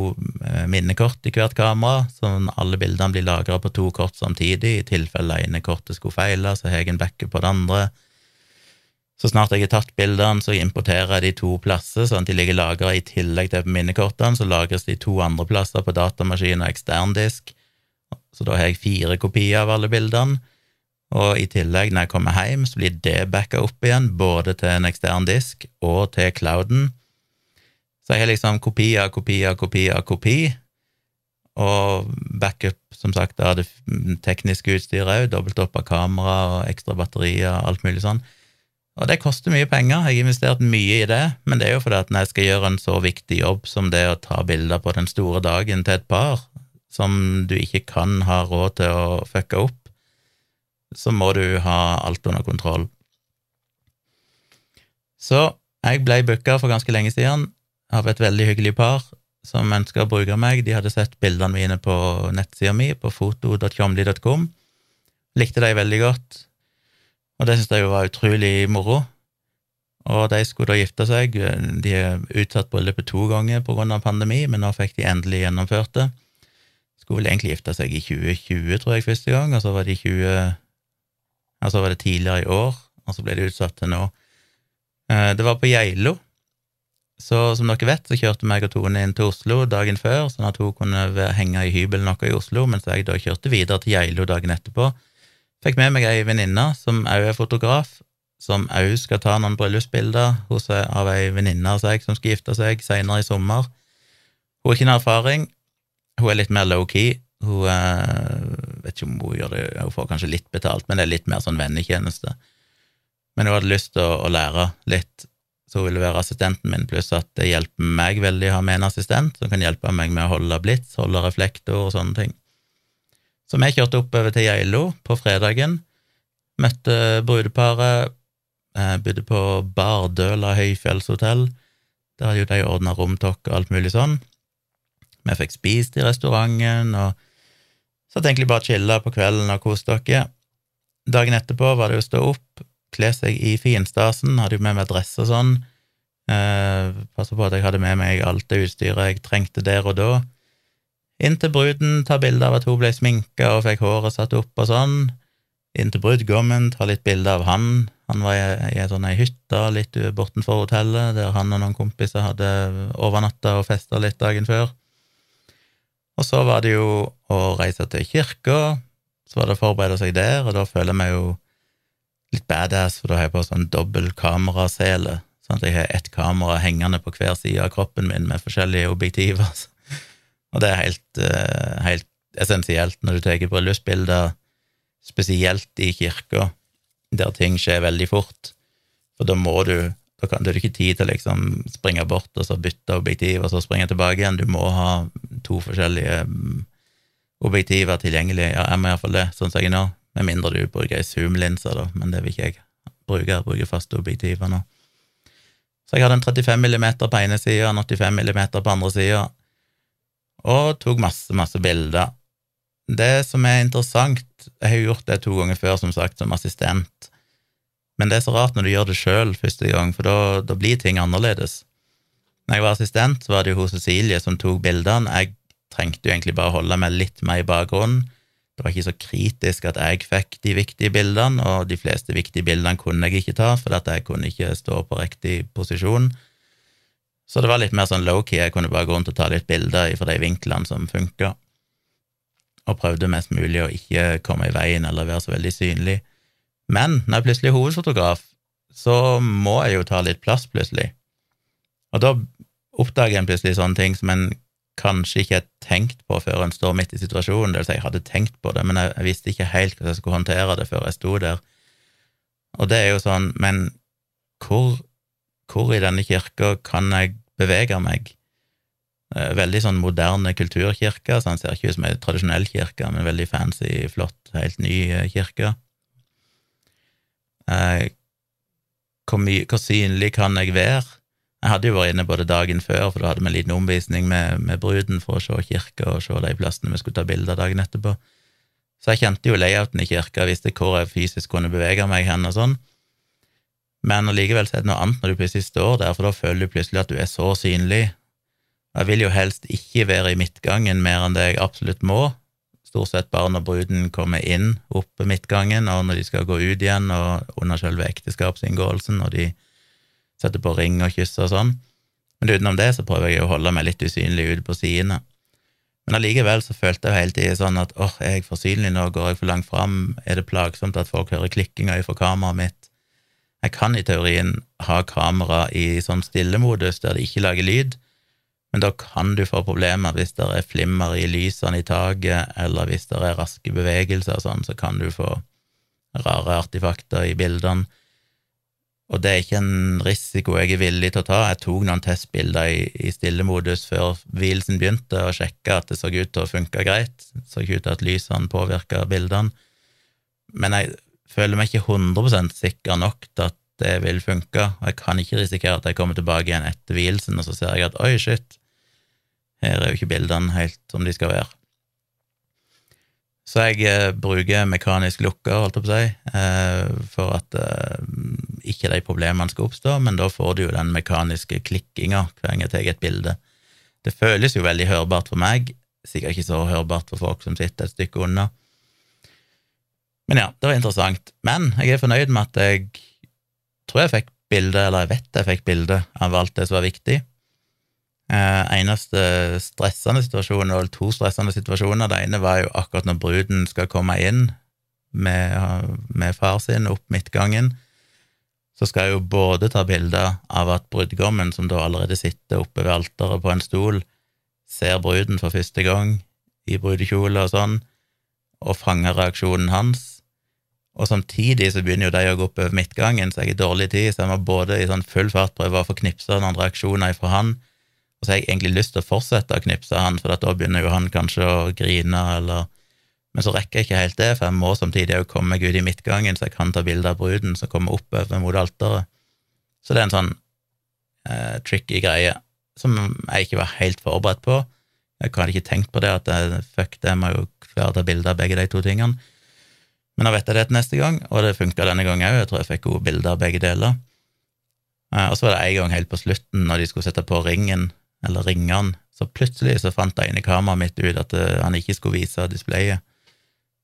[SPEAKER 1] eh, minnekort i hvert kamera, sånn alle bildene blir lagra på to kort samtidig. I tilfelle ene kortet skulle feile, så har jeg en backup på det andre. Så snart jeg har tatt bildene, så importerer jeg de to plasser, sånn at de ligger lagra i tillegg til minnekortene, så lagres de to andre plasser på datamaskin og eksterndisk. Så da har jeg fire kopier av alle bildene. Og i tillegg, når jeg kommer hjem, så blir det backa opp igjen, både til en ekstern disk og til clouden. Så jeg har liksom kopi av kopi av kopi av kopi, og backup, som sagt, av det tekniske utstyret òg, dobbelt opp av kamera og ekstra batterier og alt mulig sånn. Og det koster mye penger, jeg har investert mye i det, men det er jo fordi at når jeg skal gjøre en så viktig jobb som det å ta bilder på den store dagen til et par, som du ikke kan ha råd til å fucke opp, så må du ha alt under kontroll. Så jeg ble booka for ganske lenge siden av et veldig hyggelig par som ønska å bruke meg. De hadde sett bildene mine på nettsida mi, på foto.tjomli.com. Likte de veldig godt, og det syntes jeg jo var utrolig moro. Og de skulle da gifte seg. De er utsatt bryllupet to ganger av pandemi, men nå fikk de endelig gjennomført det. Skulle vel egentlig gifte seg i 2020, tror jeg, første gang, og så var det 20 Altså var det tidligere i år, og så ble det utsatt til nå. Eh, det var på Geilo, så som dere vet, så kjørte meg og Tone inn til Oslo dagen før, sånn at hun kunne henge i hybelen noe i Oslo, mens jeg da kjørte videre til Geilo dagen etterpå. Fikk med meg ei venninne som òg er fotograf, som òg skal ta noen bryllupsbilder av ei venninne av seg som skal gifte seg seinere i sommer. Hun har ikke noe erfaring, hun er litt mer low-key, hun eh, vet ikke om hun gjør det, hun får kanskje litt betalt, men det er litt mer sånn vennetjeneste. Men hun hadde lyst til å, å, lære litt, så hun ville være assistenten min, pluss at det hjelper meg veldig å ha med en assistent som kan hjelpe meg med å holde blits, holde reflektor og sånne ting. Så vi kjørte oppover til Geilo på fredagen, møtte brudeparet, eh, bodde på Bardøla høyfjellshotell. Der hadde jo de ordna romtokk og alt mulig sånn. Vi fikk spist i restauranten, og Satt egentlig bare chilla på kvelden og koste dere. Dagen etterpå var det å stå opp, kle seg i finstasen, hadde jo med meg dress og sånn. Eh, Passa på at jeg hadde med meg alt det utstyret jeg trengte der og da. Inn til bruden, ta bilde av at hun ble sminka og fikk håret satt opp og sånn. Inn til brudgommen, ta litt bilde av han. Han var i, sånn ei hytte litt bortenfor hotellet, der han og noen kompiser hadde overnatta og festa litt dagen før. Og så var det jo å reise til kirka, så var det å forberede seg der, og da føler meg jo litt badass, for da har jeg på sånn dobbel kamerasele, sånn at jeg har ett kamera hengende på hver side av kroppen min med forskjellige objektiver. Og det er helt, eh, helt essensielt når du tar bryllupsbilder, spesielt i kirka, der ting skjer veldig fort, for da må du da kan du ikke tid til å liksom springe bort og så bytte objektiv og så springe tilbake igjen. Du må ha to forskjellige mm, objektiver tilgjengelig. Ja, jeg må iallfall det, sånn som jeg er nå. Med mindre du bruker ei zoom-linse, da, men det vil ikke jeg bruke. Jeg bruker faste objektiver nå. Så jeg hadde en 35 mm på ene sida, en 85 mm på andre sida, og tok masse, masse bilder. Det som er interessant, jeg har jo gjort det to ganger før, som sagt, som assistent men det er så rart når du gjør det sjøl første gang, for da, blir ting annerledes. Når jeg var assistent, var det jo hos Cecilie som tok bildene. Jeg trengte jo egentlig bare holde meg litt mer i bakgrunnen. Det var ikke så kritisk at jeg fikk de viktige bildene, og de fleste viktige bildene kunne jeg ikke ta, for jeg kunne ikke stå på riktig posisjon. Så det var litt mer sånn low-key, jeg kunne bare gå rundt og ta litt bilder fra de vinklene som funka, og prøvde mest mulig å ikke komme i veien eller være så veldig synlig. Men når jeg plutselig er hovedfotograf, så må jeg jo ta litt plass, plutselig. Og da oppdager en plutselig sånne ting som en kanskje ikke har tenkt på før en står midt i situasjonen. Det vil si, jeg hadde tenkt på det, men jeg, jeg visste ikke helt hvordan jeg skulle håndtere det før jeg sto der. Og det er jo sånn, men hvor, hvor i denne kirka kan jeg bevege meg? Eh, veldig sånn moderne kulturkirke, så han ser ikke ut som ei tradisjonell kirke, men veldig fancy, flott, helt ny eh, kirke. Eh, hvor, mye, hvor, synlig kan jeg være? Jeg hadde jo vært inne både dagen før, for da hadde vi en liten omvisning med, med, bruden for å se kirka og se de plassene vi skulle ta bilder dagen etterpå. Så jeg kjente jo layouten i kirka, visste hvor jeg fysisk kunne bevege meg hen og sånn. Men allikevel er det noe annet når du plutselig står der, for da føler du plutselig at du er så synlig. Jeg vil jo helst ikke være i midtgangen mer enn det jeg absolutt må, stort sett bare når bruden kommer inn oppe midtgangen, og når de skal gå ut igjen, og under selve ekteskapsinngåelsen, og de setter på ring og kysser og sånn. Men utenom det så prøver jeg å holde meg litt usynlig ute på sidene. Men allikevel så følte jeg hele tiden sånn at åh, er jeg for synlig nå, går jeg for langt fram, er det plagsomt at folk hører klikkinga fra kameraet mitt? Jeg kan i teorien ha kamera i sånn stillemodus der det ikke lager lyd, men da kan du få problemer hvis det er flimmer i lysene i taket, eller hvis det er raske bevegelser og sånn, så kan du få rare artifakter i bildene. Og det er ikke en risiko jeg er villig til å ta. Jeg tok noen testbilder i, i stillemodus før hvilelsen begynte, og sjekka at det så ut til å funke greit. Det så ut til at lysene påvirka bildene. Men jeg føler meg ikke 100 sikker nok til at det vil funke. Jeg kan ikke risikere at jeg kommer tilbake igjen etter hvilelsen, og så ser jeg at oi, shit, her er jo ikke bildene helt som de skal være. Så jeg eh, bruker mekanisk lukker, holdt jeg på å si, eh, for at eh, ikke de problemene skal oppstå, men da får du jo den mekaniske klikkinga hver gang jeg tar et bilde. Det føles jo veldig hørbart for meg, sikkert ikke så hørbart for folk som sitter et stykke unna. Men ja, det var interessant. Men jeg er fornøyd med at jeg tror jeg fikk bilde, eller jeg vet jeg fikk bilde av alt det som var viktig. Eh, eneste stressende situasjonen, eller to stressende situasjoner. Det ene var jo akkurat når bruden skal komme inn med, med far sin opp midtgangen. Så skal jeg jo både ta bilder av at brudgommen, som da allerede sitter oppe ved alteret på en stol, ser bruden for første gang i brudekjole og sånn, og fanger reaksjonen hans. Og samtidig så begynner jo de å gå oppover midtgangen, så jeg har dårlig tid, så jeg må både i sånn full fart prøve å få knipsa noen reaksjoner ifra han, og så har jeg egentlig lyst til å fortsette å knipse han, for da begynner jo han kanskje å grine, eller Men så rekker jeg ikke helt det, for jeg må samtidig òg komme meg ut i midtgangen, så jeg kan ta bilde av bruden som kommer oppover mot alteret. Så det er en sånn eh, tricky greie som jeg ikke var helt forberedt på. Jeg hadde ikke tenkt på det, at jeg, fuck, det jeg må jo klare å ta bilde av begge de to tingene. Men da vet jeg det til neste gang, og det funka denne gangen òg. Jeg tror jeg fikk gode bilder av begge deler. Eh, og så var det en gang helt på slutten, når de skulle sette på ringen eller ringene, så plutselig så fant det ene kameraet mitt ut at uh, han ikke skulle vise displayet.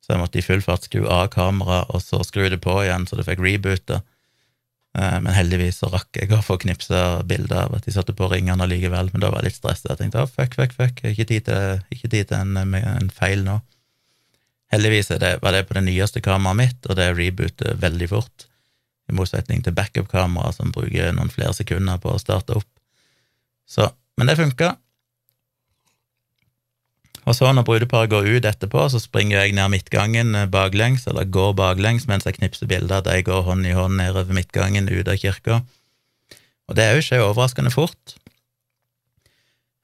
[SPEAKER 1] Så jeg måtte i full fart skru av kameraet, og så skru det på igjen, så det fikk reboote. Uh, men heldigvis så rakk jeg å få knipsa bilder av at de satte på ringene allikevel, men da var jeg litt stressa. Jeg tenkte oh, fuck, fuck, fuck, ikke tid til, ikke tid til en, en, feil nå. Heldigvis det, var det på det nyeste kameraet mitt, og det rebooter veldig fort, i motsetning til backup-kamera som bruker noen flere sekunder på å starte opp. Så men det funka. Og så, når brudeparet går ut etterpå, så springer jeg ned midtgangen eh, baklengs, eller går baklengs mens jeg knipser bilder av de går hånd i hånd nedover midtgangen ut av kirka. Og det òg skjer overraskende fort.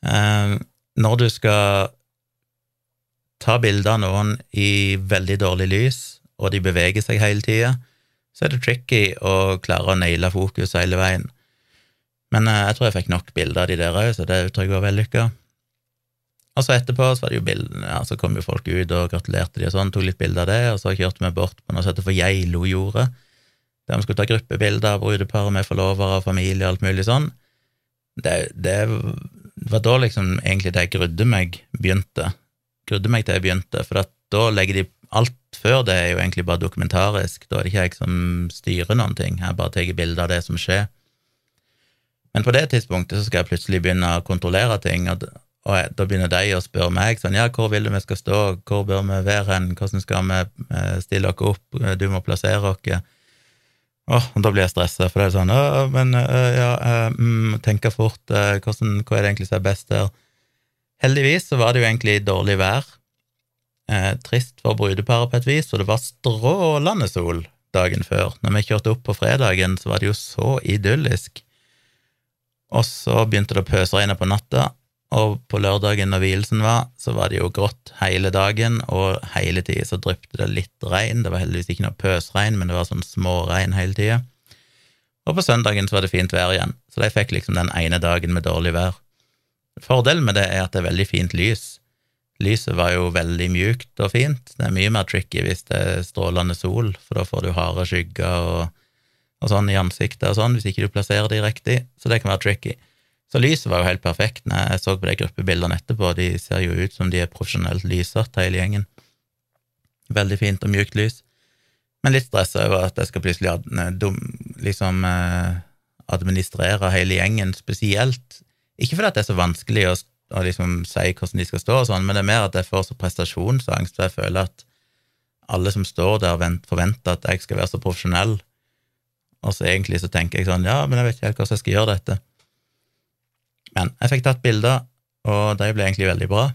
[SPEAKER 1] Eh, når du skal ta bilder av noen i veldig dårlig lys, og de beveger seg hele tida, så er det tricky å klare å naile fokus hele veien. Men eh, jeg tror jeg fikk nok bilder av de der òg, så det tror jeg var vellykka. Og så etterpå så var det jo bildene, ja, så kom jo folk ut og gratulerte de og sånn, tok litt bilder av det, og så kjørte vi bort på noe som heter for Geilojordet, der vi skulle ta gruppebilder av brudeparet med forlovere og familie og alt mulig sånn. Det, det, var da liksom egentlig det jeg grudde meg begynte. Grudde meg til jeg begynte, for da legger de Alt før det er jo egentlig bare dokumentarisk, da er det ikke jeg som styrer noen ting, jeg bare tar bilder av det som skjer. Men på det tidspunktet så skal jeg plutselig begynne å kontrollere ting, og, og da begynner de å spørre meg sånn ja, hvor vil du vi skal stå, hvor bør vi være hen, hvordan skal vi eh, stille oss opp, du må plassere oss. Oh, da blir jeg stressa, for det er sånn men ja, mm, tenke fort, hvordan, hva er det egentlig som er best her? Heldigvis så var det jo egentlig dårlig vær. Eh, trist for brudeparet på et vis, og det var strålende sol dagen før. Når vi kjørte opp på fredagen, så var det jo så idyllisk. Og så begynte det å pøsregne på natta, og på lørdagen når vielsen var, så var det jo grått hele dagen, og hele tida så drypte det litt regn. Det var heldigvis ikke noe pøsregn, men det var sånn småregn hele tida. Og på søndagen så var det fint vær igjen, så de fikk liksom den ene dagen med dårlig vær. Fordelen med det er at det er veldig fint lys. Lyset var jo veldig mjukt og fint. Det er mye mer tricky hvis det er strålende sol, for da får du harde skygger og og sånn i ansiktet og sånn, hvis ikke du plasserer de riktig, så det kan være tricky. Så lyset var jo helt perfekt når jeg så på de gruppebildene etterpå, de ser jo ut som de er profesjonelt lyssatt, hele gjengen. Veldig fint og mjukt lys. Men litt stressa over at jeg skal plutselig liksom administrere hele gjengen spesielt. Ikke fordi det er så vanskelig å, å liksom si hvordan de skal stå, og sånn, men det er mer at jeg får så prestasjonsangst, for jeg føler at alle som står der, forventer at jeg skal være så profesjonell, og så egentlig så tenker jeg sånn, ja, men jeg vet ikke helt hvordan jeg skal gjøre dette. Men jeg fikk tatt bilder, og de ble egentlig veldig bra.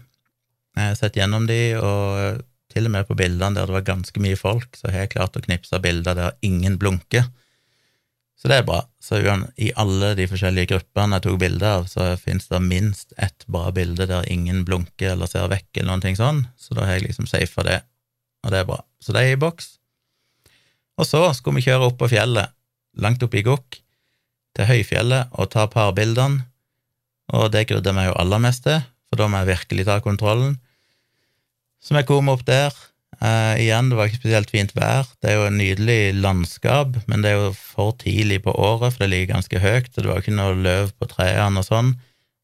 [SPEAKER 1] Jeg har sett gjennom de, og til og med på bildene der det var ganske mye folk, så har jeg klart å knipse bilder der ingen blunker. Så det er bra. Så i alle de forskjellige gruppene jeg tok bilde av, så finnes det minst ett bra bilde der ingen blunker eller ser vekk, eller noen ting sånn, så da har jeg liksom safa det, og det er bra. Så det er i boks. Og så skulle vi kjøre opp på fjellet, langt oppe i Gokk, til høyfjellet, og ta parbildene, og det grudde jeg meg jo aller mest til, for da må jeg virkelig ta kontrollen. Så vi kom opp der, Eh, igjen, det var ikke spesielt fint vær. Det er jo en nydelig landskap, men det er jo for tidlig på året, for det ligger ganske høyt, så det var ikke noe løv på trærne og sånn.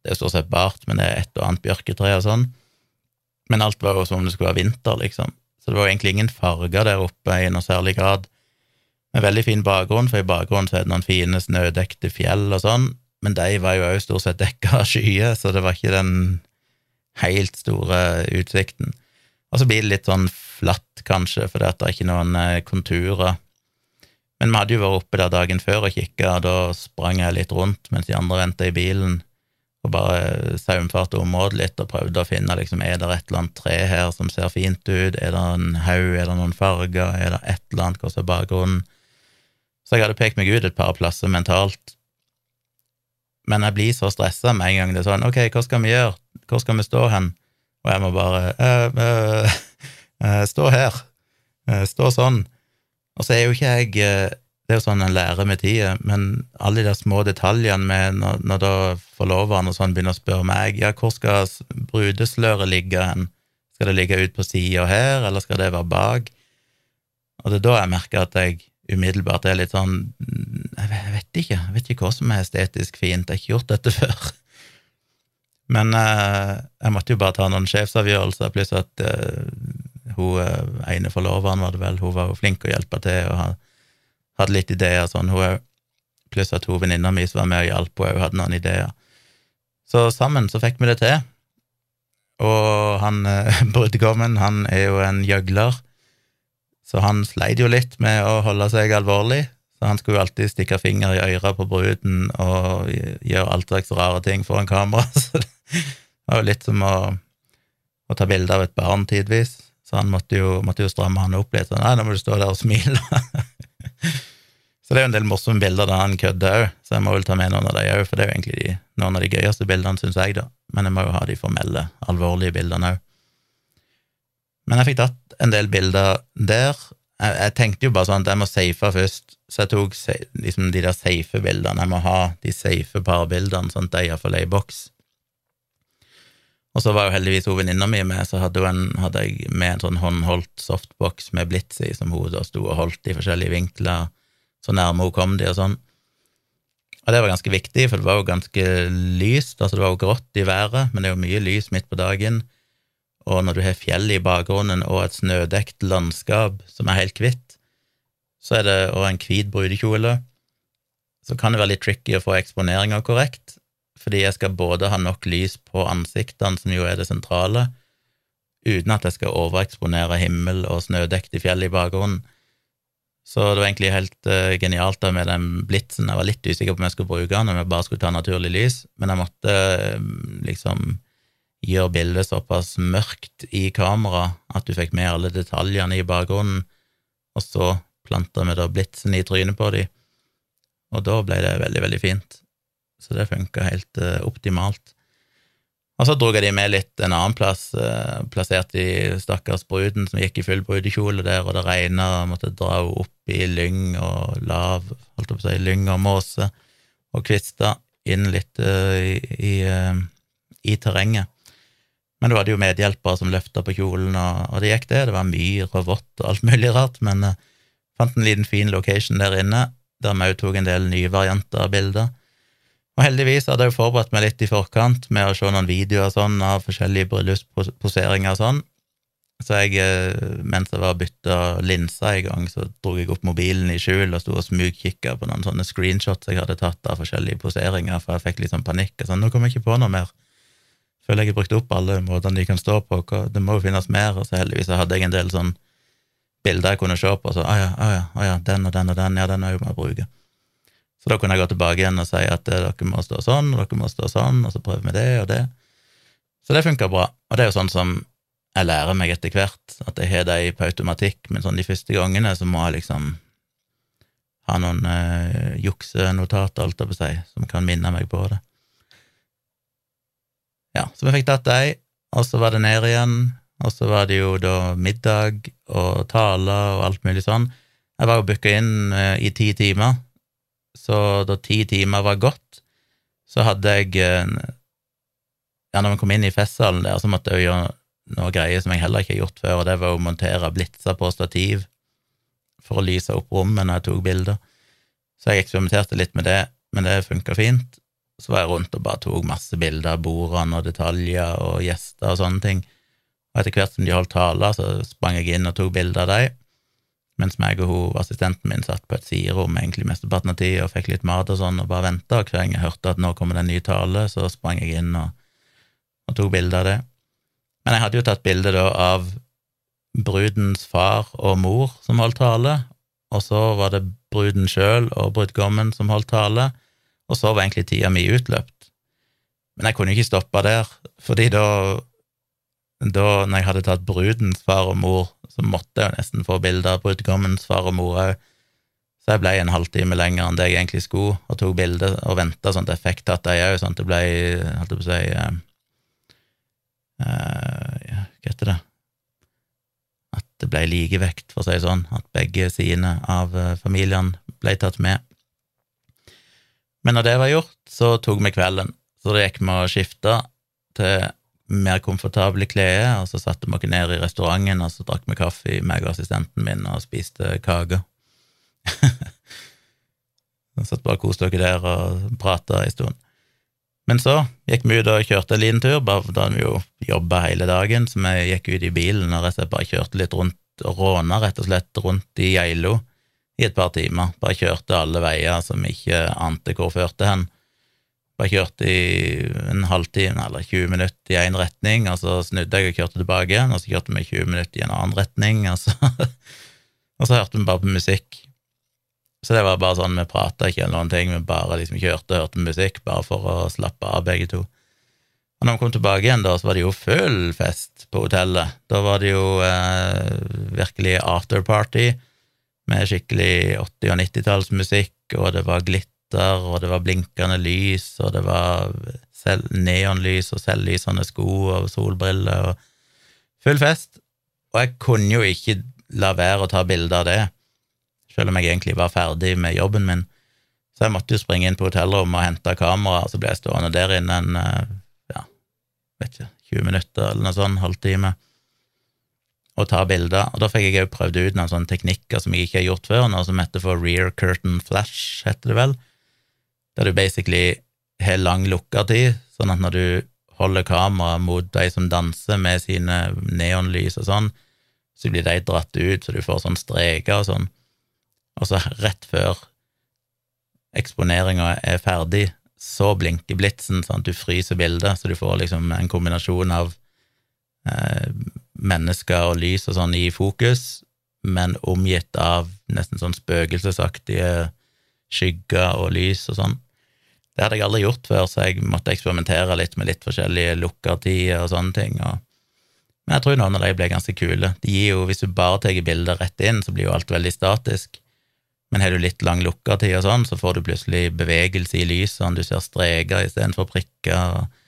[SPEAKER 1] Det er stort sett bart, men det er et og annet bjørketre og sånn. Men alt var jo som om det skulle være vinter, liksom. Så det var jo egentlig ingen farger der oppe i noe særlig grad. Med veldig fin bakgrunn, for i bakgrunnen så er det noen fine snødekte fjell og sånn, men de var jo òg stort sett dekka av skyer, så det var ikke den helt store utsikten. Og så blir det litt sånn flatt, kanskje, fordi det er ikke noen eh, konturer. Men vi hadde jo vært oppe der dagen før og kikka, og da sprang jeg litt rundt mens de andre venta i bilen, og bare saumfarte området litt og prøvde å finne liksom, er det et eller annet tre her som ser fint ut, er det en haug, er det noen farger, er det et eller annet, hva er bakgrunnen? Så jeg hadde pekt meg ut et par plasser mentalt, men jeg blir så stressa med en gang det er sånn, ok, hva skal vi gjøre, hvor skal vi stå hen? Og jeg må bare øh, øh, stå her. Stå sånn. Og så er jo ikke jeg Det er jo sånn en lærer med tida, men alle de der små detaljene med når, når da forloveren og sånn begynner å spørre meg ja, hvor skal brudesløret ligge hen? Skal det ligge ut på sida her, eller skal det være bak? Og det er da jeg merker at jeg umiddelbart er litt sånn Jeg vet ikke, jeg vet ikke hva som er estetisk fint, jeg har ikke gjort dette før. Men eh, jeg måtte jo bare ta noen sjefsavgjørelser, pluss at eh, hun eh, ene forloveren, var det vel, hun var jo flink å hjelpe til og hadde litt ideer sånn, hun. Pluss at hun venninna mi som var med og hjalp henne, hadde noen ideer. Så sammen så fikk vi det til. Og han eh, brudgommen, han er jo en gjøgler, så han sleit jo litt med å holde seg alvorlig. Så han skulle alltid stikke finger i øret på bruden og gjøre alt slags rare ting foran kamera. Så det var jo litt som å, å ta bilde av et barn tidvis. Så han måtte jo, måtte jo stramme han opp litt. Sånn, 'Nei, nå må du stå der og smile'. så det er jo en del morsomme bilder der han kødder òg, så jeg må vel ta med noen av de òg, for det er jo egentlig de, noen av de gøyeste bildene, syns jeg, da. Men jeg må jo ha de formelle, alvorlige bildene òg. Men jeg fikk tatt en del bilder der. Jeg, jeg, tenkte jo bare sånn at jeg må safe først, så jeg tok liksom de der safe bildene. Jeg må ha de safe parbildene, sånn at de iallfall er i boks. Og så var jo heldigvis hun venninna mi med, så hadde, en, hadde, jeg med en sånn håndholdt softbox med blits i, som hun da sto og holdt i forskjellige vinkler, så nærme hun kom de og sånn. Og det var ganske viktig, for det var jo ganske lyst, altså det var jo grått i været, men det er jo mye lys midt på dagen, og når du har fjell i bakgrunnen og et snødekt landskap som er helt hvitt, så er det, og en hvit brudekjole, så kan det være litt tricky å få eksponeringa korrekt, fordi jeg skal både ha nok lys på ansiktene, som jo er det sentrale, uten at jeg skal overeksponere himmel og snødekte fjell i bakgrunnen. Så det var egentlig helt uh, genialt da med den blitsen. Jeg var litt usikker på om jeg skulle bruke den, om jeg bare skulle ta naturlig lys, men jeg måtte uh, liksom gjøre bildet såpass mørkt i kamera at du fikk med alle detaljene i bakgrunnen, og så planta vi da blitsen i trynet på dem, og da ble det veldig, veldig fint så det funka helt uh, optimalt. Og så dro jeg de med litt en annen plass, uh, plassert i stakkars bruden som gikk i full brudekjole der, og det regna, måtte dra henne opp i lyng og lav, holdt jeg på å si, lyng og måse, og kvister inn litt uh, i, i, i, terrenget. Men du hadde jo medhjelpere som løfta på kjolen, og, og, det gikk, det. Det var myr og vått og alt mulig rart, men jeg fant en liten fin location der inne, der vi òg tok en del nye varianter av bilder. Og heldigvis hadde jeg jo forberedt meg litt i forkant med å se noen videoer sånn av forskjellige bryllupsposeringer og sånn, Så jeg, eh, mens jeg var bytta linser i gang, så dro jeg opp mobilen i skjul og sto og smugkikka på noen sånne screenshots jeg hadde tatt av forskjellige poseringer, for jeg fikk litt sånn panikk. og sånn, Nå kommer jeg ikke på noe mer. Føler jeg har brukt opp alle måtene de kan stå på, det må jo finnes mer. Og så heldigvis hadde jeg en del sånn bilder jeg kunne se på, og så å ja, ah, ja, ah, ja, den og den og den, ja, den er jo med å bruke. Så da kunne jeg gå tilbake igjen og si at eh, dere må stå sånn, og dere må stå sånn, og så prøver vi det og det. Så det funka bra. Og det er jo sånn som jeg lærer meg etter hvert, at jeg har det på automatikk, men sånn de første gangene så må jeg liksom ha noen eh, juksenotater, alt jeg på å si, som kan minne meg på det. Ja, så vi fikk tatt de, og så var det ned igjen, og så var det jo da middag og taler og alt mulig sånn. Jeg var jo booka inn eh, i ti timer, så da ti timer var gått, så hadde jeg Ja, når vi kom inn i festsalen der, så måtte jeg jo gjøre noe greier som jeg heller ikke har gjort før, og det var å montere blitser på stativ for å lyse opp rommet når jeg tok bilder. Så jeg eksperimenterte litt med det, men det funka fint. Så var jeg rundt og bare tok masse bilder av bordene og detaljer og gjester og sånne ting. Og etter hvert som de holdt taler, så sprang jeg inn og tok bilder av dem, mens meg og hun, assistenten min satt på et siderom egentlig mesteparten av tida og fikk litt mat og sånn, og bare venta, hver gang jeg hørte at nå kommer det en ny tale, så sprang jeg inn og, og tok bilder av det. Men jeg hadde jo tatt bilde da av brudens far og mor som holdt tale, og så var det bruden sjøl og brudgommen som holdt tale, og så var egentlig tida mi utløpt. Men jeg kunne ikke stoppa der, fordi da, da når jeg hadde tatt brudens far og mor, så måtte jeg jo nesten få bilder av brudgommens far og mor òg. Så jeg ble en halvtime lenger enn det jeg egentlig skulle, og tok bilde og venta sånn at jeg fikk tatt dem òg, sånn at det ble, holdt jeg på å si eh, uh, Hva heter det At det ble likevekt, for å si det sånn, at begge sidene av uh, familien ble tatt med. Men når det var gjort, så tok vi kvelden. Så da gikk vi og skifta til mer komfortable klær, og så satte vi oss ned i restauranten, og så drakk vi kaffe, meg og assistenten min, og spiste kake. satt bare og koste dere der og prata en stund. Men så gikk vi ut og kjørte en liten tur, bare da vi jo jobba hele dagen, så vi gikk ut i bilen og rett og slett bare kjørte litt rundt og råna rett og slett rundt i Geilo i et par timer. Bare kjørte alle veier som ikke ante hvor førte hen. Bare kjørte i en halvtime eller 20 minutter i én retning, og så snudde jeg og kjørte tilbake igjen, og så kjørte vi 20 minutter i en annen retning, og så, og så hørte vi bare på musikk. Så det var bare sånn, vi prata ikke eller noen ting, vi bare liksom kjørte og hørte musikk, bare for å slappe av, begge to. Og når vi kom tilbake igjen, da, så var det jo full fest på hotellet. Da var det jo eh, virkelig afterparty med skikkelig 80- og 90-tallsmusikk, og det var glitter, og det var blinkende lys, og det var neonlys og selvlysende sko og solbriller og full fest. Og jeg kunne jo ikke la være å ta bilde av det selv om jeg egentlig var ferdig med jobben min. Så jeg måtte jo springe inn på hotellrommet og hente kamera, og så ble jeg stående der inne en eh, ja, vet ikke, 20 minutter eller noe sånt, halvtime, og ta bilder. Og da fikk jeg òg prøvd ut noen sånne teknikker som jeg ikke har gjort før, noe som heter for rear curtain flash, heter det vel, der du basically har lang lukkertid, sånn at når du holder kameraet mot de som danser med sine neonlys og sånn, så blir de dratt ut, så du får sånn streker og sånn og så rett før eksponeringa er ferdig, så blinker blitsen sånn at du fryser bildet, så du får liksom en kombinasjon av eh, mennesker og lys og sånn i fokus, men omgitt av nesten sånn spøkelsesaktige skygger og lys og sånn. Det hadde jeg aldri gjort før, så jeg måtte eksperimentere litt med litt forskjellige lukkertider og sånne ting. Og... men jeg tror noen av de ble ganske kule. De gir jo, Hvis du bare tar bildet rett inn, så blir jo alt veldig statisk. Men har du litt lang lukkertid og sånn, så får du plutselig bevegelse i lysene, du ser streker istedenfor prikker, og,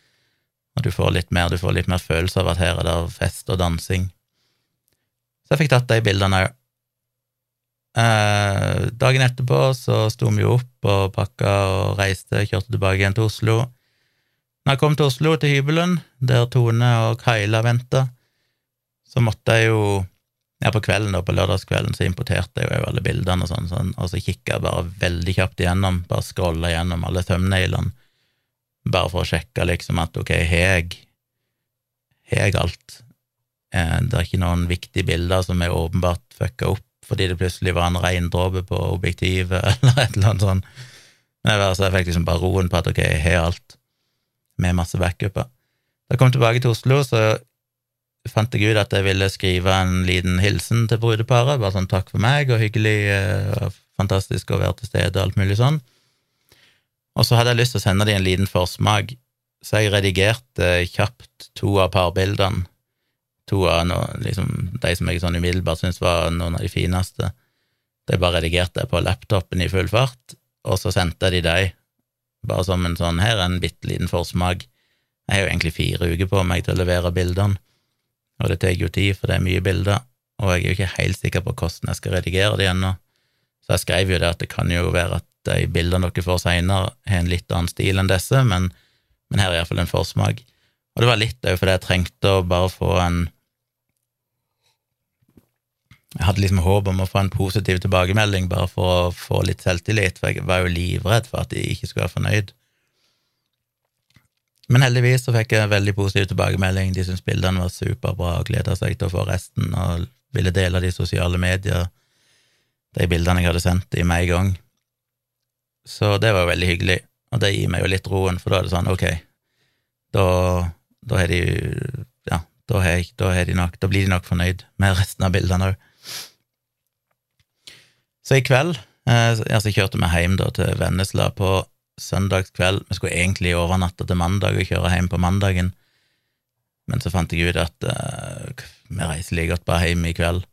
[SPEAKER 1] og du får litt mer, du får litt mer følelse av at her er det fest og dansing. Så jeg fikk tatt de bildene òg. Eh, dagen etterpå så sto vi jo opp og pakka og reiste, kjørte tilbake igjen til Oslo. Når jeg kom til Oslo, til hybelen, der Tone og Kaila venta, så måtte jeg jo ja, på kvelden da, på lørdagskvelden så importerte jeg jo alle bildene og sånn, sånn og så kikka jeg bare veldig kjapt igjennom, bare scrolla gjennom alle thumbnailene, bare for å sjekke liksom at ok, har jeg jeg alt? Eh, det er ikke noen viktige bilder som er åpenbart fucka opp fordi det plutselig var en regndråpe på objektivet, eller et eller annet sånt. Men jeg, jeg fikk liksom bare roen på at ok, jeg har alt, med masse backuper. Da jeg kom tilbake til Oslo, så fant jeg ut at jeg ville skrive en liten hilsen til brudeparet, bare sånn takk for meg, og hyggelig, og eh, fantastisk å være til stede, og alt mulig sånn. Og så hadde jeg lyst til å sende dem en liten forsmak, så jeg redigerte kjapt to av parbildene to av no, liksom, de som jeg sånn umiddelbart syntes var noen av de fineste. De bare redigerte jeg på laptopen i full fart, og så sendte de de, bare som en sånn her er en bitte liten forsmak. Jeg har jo egentlig fire uker på meg til å levere bildene, og det tar jo tid, for det er mye bilder, og jeg er jo ikke helt sikker på hvordan jeg skal redigere de ennå. Så jeg skrev jo det at det kan jo være at de bildene dere får seinere, har en litt annen stil enn disse, men, men her er iallfall en forsmak. Og det var litt òg fordi jeg trengte å bare få en jeg hadde liksom håp om å få en positiv tilbakemelding, bare for å få litt selvtillit, for jeg var jo livredd for at de ikke skulle være fornøyd. Men heldigvis så fikk jeg veldig positiv tilbakemelding. De syntes bildene var superbra og gleda seg til å få resten, og ville dele de sosiale medier, de bildene jeg hadde sendt dem med en gang. Så det var jo veldig hyggelig, og det gir meg jo litt roen, for da er det sånn, ok, da, da har de Ja, da, er, da, er de nok, da blir de nok fornøyd med resten av bildene òg. Så i kveld eh, altså kjørte vi hjem da til Vennesla på søndagskveld. Vi skulle egentlig overnatte til mandag og kjøre hjem på mandagen, men så fant jeg ut at eh, vi reiser like godt bare hjem i kveld.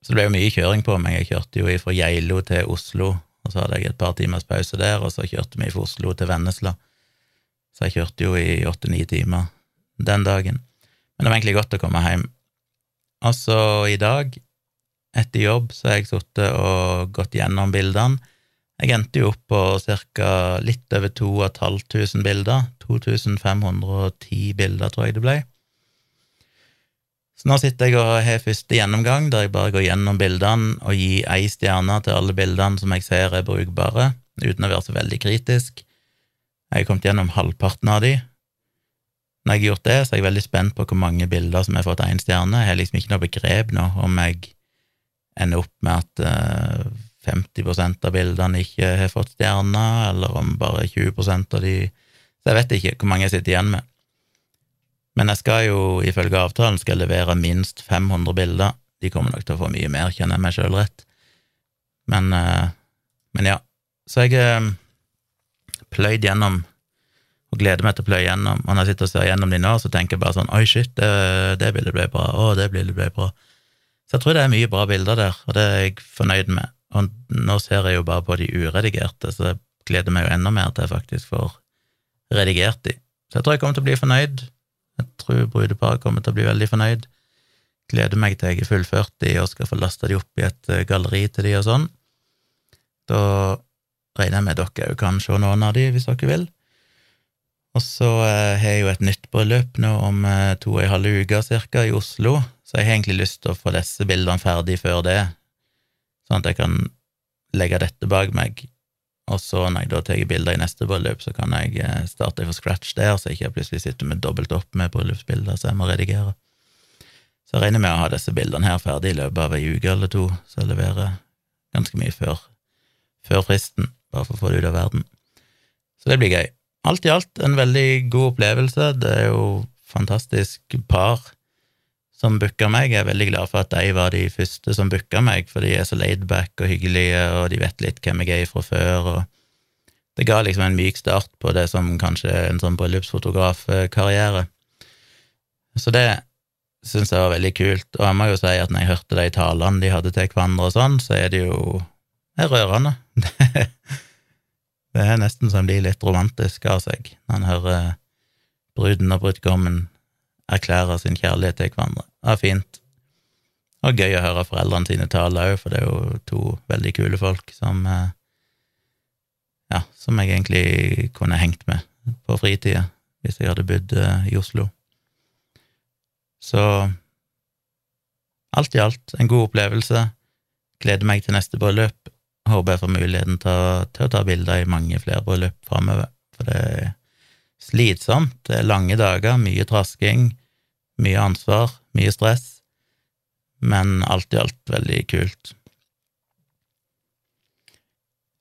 [SPEAKER 1] Så det ble jo mye kjøring på meg. Jeg kjørte jo fra Geilo til Oslo, og så hadde jeg et par timers pause der, og så kjørte vi fra Oslo til Vennesla. Så jeg kjørte jo i åtte-ni timer den dagen. Men det var egentlig godt å komme hjem. Og så i dag etter jobb så har jeg sittet og gått gjennom bildene. Jeg endte jo opp på ca. litt over 2500 bilder. 2510 bilder, tror jeg det ble. Så nå sitter jeg og har første gjennomgang, der jeg bare går gjennom bildene og gir ei stjerne til alle bildene som jeg ser er brukbare, uten å være så veldig kritisk. Jeg har kommet gjennom halvparten av de. Når jeg har gjort det, så er jeg veldig spent på hvor mange bilder som har fått én stjerne. Jeg har liksom ikke noe begrep nå om jeg ender opp med at 50 eh, av bildene ikke har fått stjerner, eller om bare 20% av de Så jeg vet ikke hvor mange jeg sitter igjen med. Men jeg skal jo, ifølge avtalen, skal jeg levere minst 500 bilder. De kommer nok til å få mye mer, kjenner jeg meg sjøl rett. Men, eh, men, ja. Så jeg eh, pløyd gjennom og gleder meg til å pløye gjennom. Og når jeg sitter og ser gjennom de nå, så tenker jeg bare sånn Oi, shit, det, det bildet ble bra. Å, det bildet ble bra. Så jeg tror det er mye bra bilder der, og det er jeg fornøyd med. Og nå ser jeg jo bare på de uredigerte, så jeg gleder meg jo enda mer til jeg faktisk får redigert de. Så jeg tror jeg kommer til å bli fornøyd. Jeg tror brudeparet kommer til å bli veldig fornøyd. Gleder meg til jeg er fullført de og skal få lasta de opp i et eh, galleri til de og sånn. Da regner jeg med dere òg kan se noen av de, hvis dere vil. Og så eh, har jeg jo et nytt bryllup nå om eh, to og en halv uke cirka i Oslo, så jeg har egentlig lyst til å få disse bildene ferdig før det, sånn at jeg kan legge dette bak meg, og så når jeg da tar bilder i neste bryllup, så kan jeg eh, starte fra scratch der, så jeg ikke plutselig sitter med dobbelt opp med bryllupsbilder så jeg må redigere. Så jeg regner med å ha disse bildene her ferdig i løpet av ei uke eller to, så jeg leverer ganske mye før, før fristen, bare for å få det ut av verden. Så det blir gøy alt i alt en veldig god opplevelse. Det er jo fantastisk par som booka meg. Jeg er veldig glad for at de var de første som booka meg, for de er så laidback og hyggelige, og de vet litt hvem jeg er fra før. og Det ga liksom en myk start på det som kanskje er en sånn bryllupsfotografkarriere. Så det syns jeg var veldig kult, og jeg må jo si at når jeg hørte de talene de hadde til hverandre og sånn, så er det jo er rørende. Det er nesten så en blir litt romantisk av seg når en hører bruden og brudgommen erklære sin kjærlighet til hverandre. Det er fint. Og gøy å høre foreldrene sine tale òg, for det er jo to veldig kule folk som eh, Ja, som jeg egentlig kunne hengt med på fritida hvis jeg hadde bodd eh, i Oslo. Så alt i alt en god opplevelse. Gleder meg til neste bryllup. Håper jeg får muligheten til til å ta bilder i mange flere bryllup framover, for det er slitsomt. Det er lange dager, mye trasking, mye ansvar, mye stress, men alt i alt veldig kult.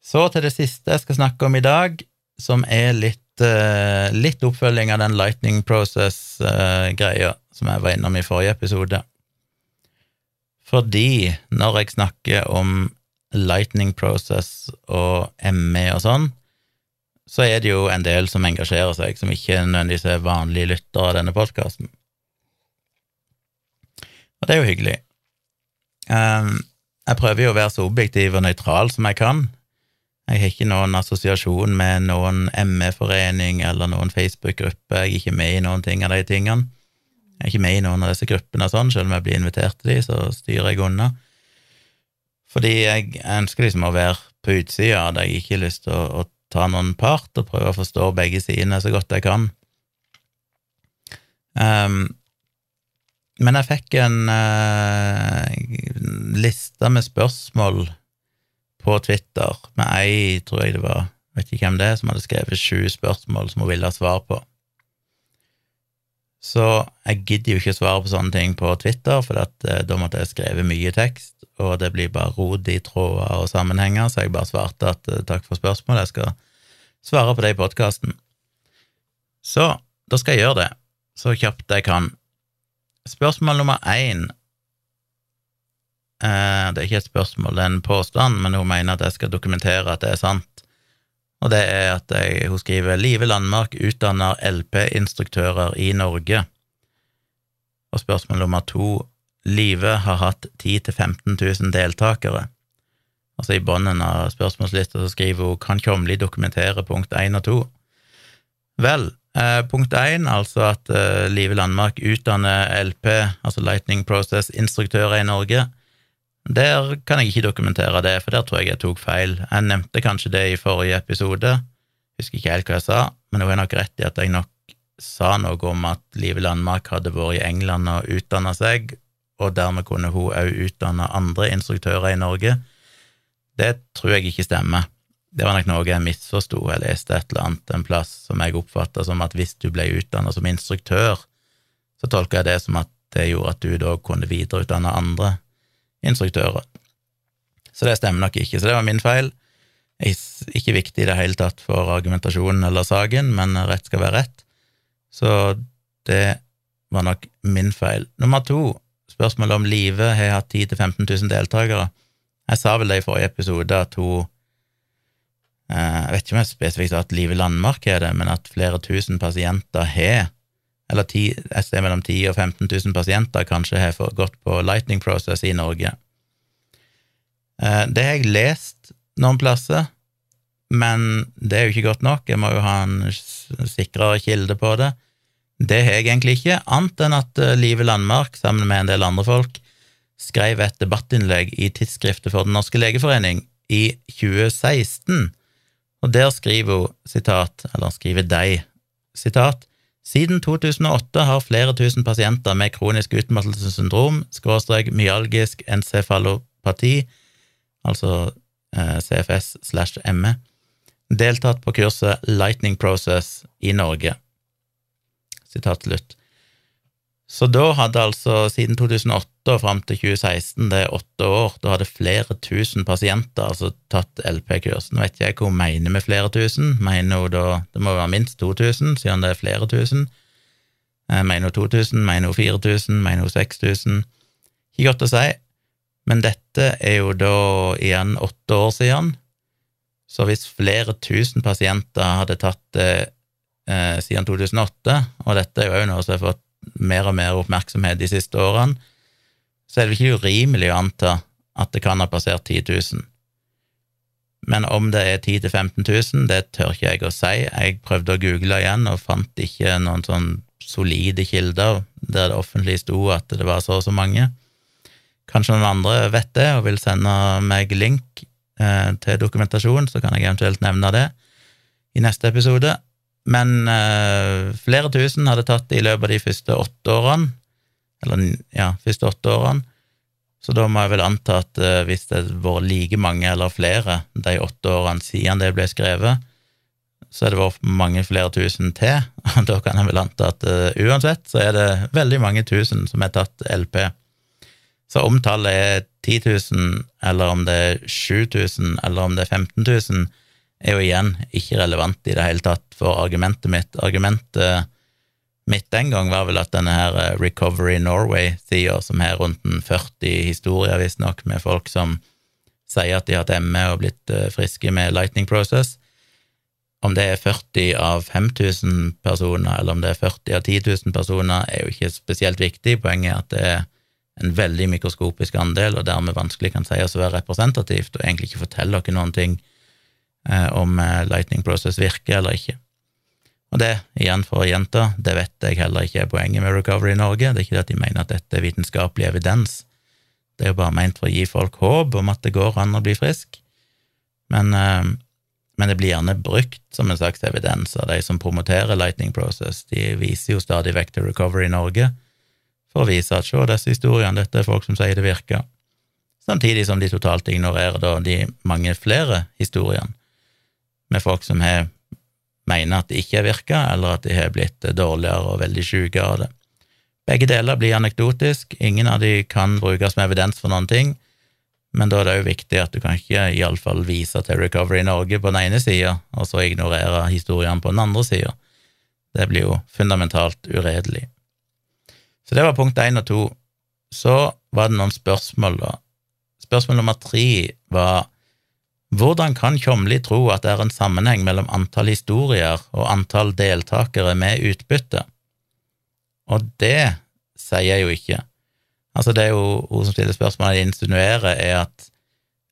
[SPEAKER 1] Så til det siste jeg skal snakke om i dag, som er litt, uh, litt oppfølging av den Lightning Process-greia uh, som jeg var innom i forrige episode. Fordi når jeg snakker om Lightning Process og ME og sånn, så er det jo en del som engasjerer seg, som ikke nødvendigvis er vanlige lyttere av denne podkasten. Det er jo hyggelig. Um, jeg prøver jo å være så objektiv og nøytral som jeg kan. Jeg har ikke noen assosiasjon med noen ME-forening eller noen Facebook-gruppe, jeg er ikke med i noen ting av de tingene. Jeg er ikke med i noen av disse gruppene sånn, selv om jeg blir invitert til de, så styrer jeg unna. Fordi jeg ønsker liksom å være på utsida av jeg jeg har ikke lyst til å, å ta noen part og prøve å forstå begge sidene så godt jeg kan. Um, men jeg fikk en uh, liste med spørsmål på Twitter med ei, tror jeg det var, vet ikke hvem det er, som hadde skrevet sju spørsmål som hun ville ha svar på. Så jeg gidder jo ikke svare på sånne ting på Twitter, for at, uh, da måtte jeg skrevet mye tekst, og det blir bare rot i tråder og sammenhenger, så jeg bare svarte at uh, takk for spørsmålet, jeg skal svare på det i podkasten. Så da skal jeg gjøre det, så kjapt jeg kan. Spørsmål nummer én eh, Det er ikke et spørsmål, det er en påstand, men hun mener at jeg skal dokumentere at det er sant. Og det er at jeg, hun skriver Live Landmark utdanner LP-instruktører i Norge. Og spørsmål nummer to Live har hatt 10 000-15 000 deltakere. Altså I bunnen av spørsmålslista så skriver hun kan Tjomli dokumentere punkt 1 og 2. Vel, eh, punkt 1, altså at eh, Live Landmark utdanner LP, altså Lightning Process-instruktører i Norge. Der kan jeg ikke dokumentere det, for der tror jeg jeg tok feil. Jeg nevnte kanskje det i forrige episode, husker ikke helt hva jeg sa, men hun har nok rett i at jeg nok sa noe om at Live Landmark hadde vært i England og utdanna seg, og dermed kunne hun òg utdanne andre instruktører i Norge. Det tror jeg ikke stemmer. Det var nok noe jeg misforsto, jeg leste et eller annet en plass som jeg oppfatta som at hvis du ble utdanna som instruktør, så tolka jeg det som at det gjorde at du da kunne videreutdanne andre instruktører. Så det stemmer nok ikke, så det var min feil. Ikke viktig i det hele tatt for argumentasjonen eller saken, men rett skal være rett. Så det var nok min feil. Nummer to, spørsmålet om Live har hatt 10 000-15 000 deltakere. Jeg sa vel det i forrige episode at hun Jeg vet ikke om jeg spesifikt sa at i Landmark er det, men at flere tusen pasienter har eller 10, et sted mellom 10 og 15 000 pasienter kanskje har gått på Lightning Process i Norge. Eh, det har jeg lest noen plasser, men det er jo ikke godt nok, jeg må jo ha en sikrere kilde på det. Det har jeg egentlig ikke, annet enn at eh, Live Landmark, sammen med en del andre folk, skrev et debattinnlegg i Tidsskriftet for Den norske legeforening i 2016, og der skriver hun, sitat, eller skriver de, sitat, siden 2008 har flere tusen pasienter med kronisk utmattelsessyndrom, skråstrek myalgisk encefalopati, altså eh, CFS slash ME, deltatt på kurset Lightning Process i Norge. Sitat slutt. Så da hadde altså, siden 2008 og fram til 2016, det er åtte år, da hadde flere tusen pasienter altså tatt LP-kurs. Nå vet ikke jeg hva hun mener med flere tusen, mener hun da det må være minst 2000, siden det er flere tusen? Eh, mener hun 2000, mener hun 4000, mener hun 6000? Ikke godt å si, men dette er jo da igjen åtte år siden, så hvis flere tusen pasienter hadde tatt det eh, siden 2008, og dette er jo òg noe som har fått mer og mer oppmerksomhet de siste årene, så er det ikke urimelig å anta at det kan ha passert 10 000. Men om det er 10 000-15 000, det tør ikke jeg å si. Jeg prøvde å google igjen og fant ikke noen sånn solide kilder der det offentlig sto at det var så og så mange. Kanskje noen andre vet det og vil sende meg link eh, til dokumentasjon, så kan jeg eventuelt nevne det i neste episode. Men uh, flere tusen hadde tatt det i løpet av de første åtte årene. Eller ja, første åtte årene. Så da må jeg vel anta at uh, hvis det vært like mange eller flere de åtte årene siden det ble skrevet, så er det vært mange flere tusen til, og da kan jeg vel anta at uh, uansett så er det veldig mange tusen som har tatt LP. Så om tallet er 10 000, eller om det er 7000, eller om det er 15 000, er jo igjen ikke relevant i det hele tatt for argumentet mitt. Argumentet mitt den gang var vel at denne her eh, Recovery Norway-sida, som har rundt en 40 historier, visstnok, med folk som sier at de har hatt ME og blitt eh, friske med Lightning Process, om det er 40 av 5000 personer, eller om det er 40 av 10 000 personer, er jo ikke spesielt viktig. Poenget er at det er en veldig mikroskopisk andel, og dermed vanskelig kan sies å være representativt, og egentlig ikke fortelle dere noen ting om eh, Lightning Process virker eller ikke. Og det, igjen for å gjenta, det vet jeg heller ikke er poenget med Recovery Norge. Det er ikke det at de mener at dette er vitenskapelig evidens. Det er jo bare ment for å gi folk håp om at det går an å bli frisk. Men, eh, men det blir gjerne brukt som en slags evidens av de som promoterer Lightning Process. De viser jo stadig vekk til Recovery Norge for å vise at se, disse historiene, dette er folk som sier det virker, samtidig som de totalt ignorerer da de mange flere historiene med folk som har mener at det ikke har virka, eller at de har blitt dårligere og veldig syke av det. Begge deler blir anekdotisk, ingen av de kan brukes som evidens for noen ting, men da er det jo viktig at du kan ikke iallfall vise til Recovery Norge på den ene sida, og så ignorere historiene på den andre sida. Det blir jo fundamentalt uredelig. Så det var punkt én og to. Så var det noen spørsmål, da. Spørsmål nummer tre var hvordan kan Tjomli tro at det er en sammenheng mellom antall historier og antall deltakere med utbytte? Og det sier jeg jo ikke. Altså, det er jo hun som stiller spørsmålet, insinuerer, er at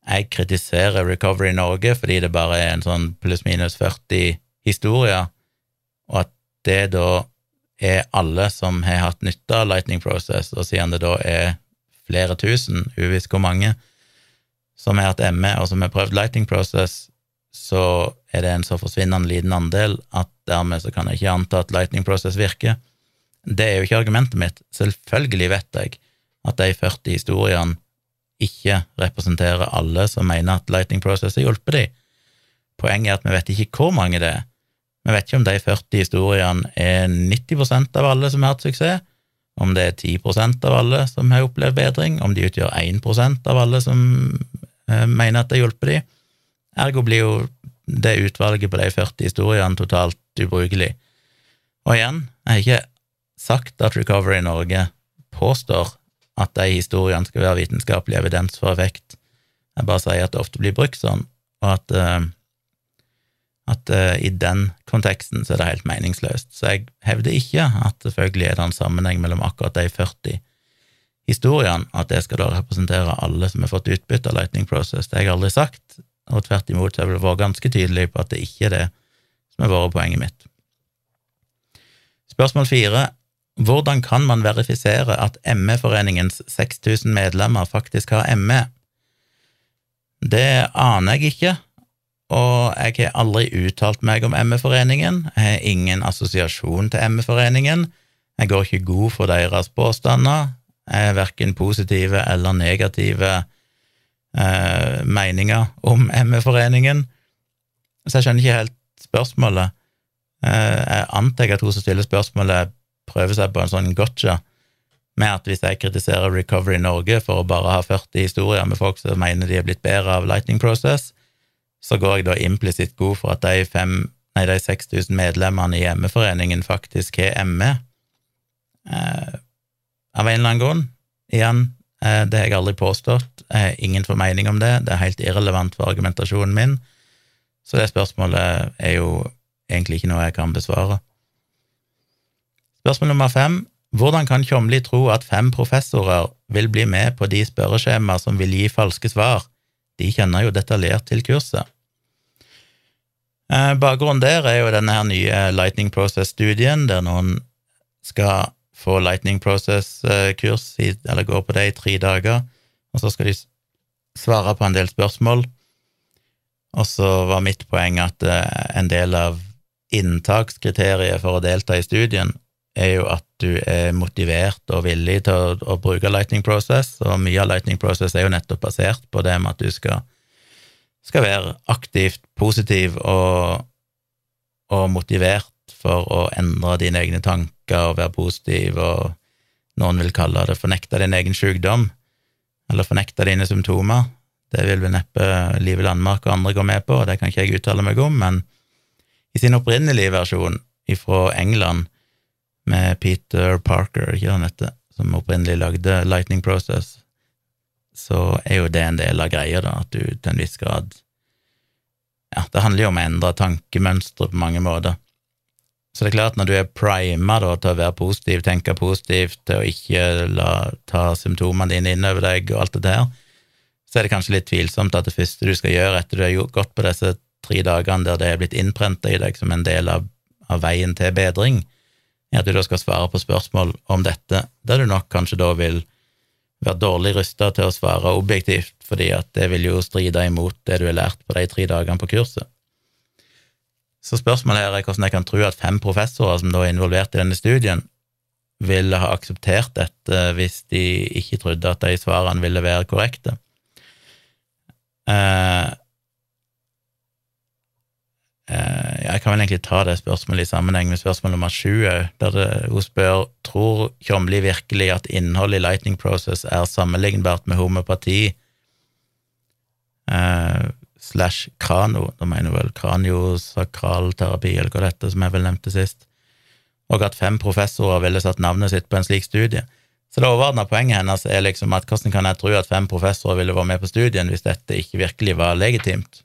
[SPEAKER 1] jeg kritiserer Recovery Norge fordi det bare er en sånn pluss-minus 40 historier, og at det da er alle som har hatt nytte av Lightning Process, og siden det da er flere tusen, uvisst hvor mange, som har hatt ME, og som har prøvd Lightning Process, så er det en så forsvinnende liten andel at dermed så kan jeg ikke anta at Lightning Process virker. Det er jo ikke argumentet mitt. Selvfølgelig vet jeg at de 40 historiene ikke representerer alle som mener at Lightning Process har hjulpet dem. Poenget er at vi vet ikke hvor mange det er. Vi vet ikke om de 40 historiene er 90% av alle som har hatt suksess, om det er 10% av alle som har opplevd bedring, om de utgjør 1% av alle som mener at det hjelper de. Ergo blir jo det utvalget på de 40 historiene totalt ubrukelig. Og igjen, jeg har ikke sagt at Recovery Norge påstår at de historiene skal være vitenskapelig evidens for effekt. Jeg bare sier at det ofte blir brukt sånn, og at uh, at uh, i den konteksten så er det helt meningsløst. Så jeg hevder ikke at selvfølgelig er det en sammenheng mellom akkurat de 40 historiene, at det skal da representere alle som har fått utbytte av Lightning Process. Det har jeg aldri sagt, og tvert imot så har jeg vært ganske tydelig på at det ikke er det som har vært poenget mitt. Spørsmål fire. Hvordan kan man verifisere at ME-foreningens 6000 medlemmer faktisk har ME? Det aner jeg ikke, og jeg har aldri uttalt meg om ME-foreningen, jeg har ingen assosiasjon til ME-foreningen, jeg går ikke god for deres påstander, har verken positive eller negative eh, meninger om ME-foreningen, så jeg skjønner ikke helt spørsmålet. Eh, jeg antar at hun som stiller spørsmålet, prøver seg på en sånn gotcha med at hvis jeg kritiserer Recovery Norge for å bare ha 40 historier med folk som mener de er blitt bedre av Lightning Process, så går jeg da implisitt god for at de, fem, nei, de 6000 medlemmene i ME-foreningen faktisk har ME. Eh, av en eller annen grunn. Igjen, eh, det har jeg aldri påstått. Jeg har ingen formening om det. Det er helt irrelevant for argumentasjonen min. Så det spørsmålet er jo egentlig ikke noe jeg kan besvare. Spørsmål nummer fem. Hvordan kan Tjomli tro at fem professorer vil bli med på de spørreskjemaer som vil gi falske svar? De kjenner jo detaljert til kurset. Eh, bakgrunnen der er jo denne her nye Lightning Process-studien, der noen skal få Lightning Process-kurs, eller gå på det i tre dager, og så skal de svare på en del spørsmål. Og så var mitt poeng at eh, en del av inntakskriteriet for å delta i studien er jo at du er motivert og villig til å, å, bruke Lightning Process, og mye av Lightning Process er jo nettopp basert på det med at du skal, skal være aktivt positiv og og motivert for å endre dine egne tanker og være positiv, og noen vil kalle det fornekte din egen sykdom, eller fornekte dine symptomer. Det vil vel neppe Live Landmark og andre gå med på, det kan ikke jeg uttale meg om, men i sin opprinnelige versjon fra England, med Peter Parker, ikke han heter, som opprinnelig lagde Lightning Process, så er jo det en del av greia, da, at du til en viss grad Ja, det handler jo om å endre tankemønstre på mange måter. Så det er klart, når du er prima da, til å være positiv, tenke positivt, til å ikke la, ta symptomene dine innover deg og alt det der, så er det kanskje litt tvilsomt at det første du skal gjøre etter du har gått på disse tre dagene der det er blitt innprenta i deg som en del av, av veien til bedring, er at du da skal svare på spørsmål om dette, der du nok kanskje da vil være dårlig rusta til å svare objektivt, fordi at det vil jo stride imot det du har lært på de tre dagene på kurset. Så spørsmålet her er hvordan jeg kan tro at fem professorer som da er involvert i denne studien, ville ha akseptert dette hvis de ikke trodde at de svarene ville være korrekte. Eh, Eh, jeg kan vel egentlig ta det spørsmålet i sammenheng med spørsmål nummer sju der hun spør tror Tjomli virkelig at innholdet i Lightning Process er sammenlignbart med homopati eh, slash krano, da mener vel kraniosakralterapi, eller hva dette som jeg vel nevnte sist, og at fem professorer ville satt navnet sitt på en slik studie. Så det overordna poenget hennes er liksom at hvordan kan jeg tro at fem professorer ville vært med på studien hvis dette ikke virkelig var legitimt?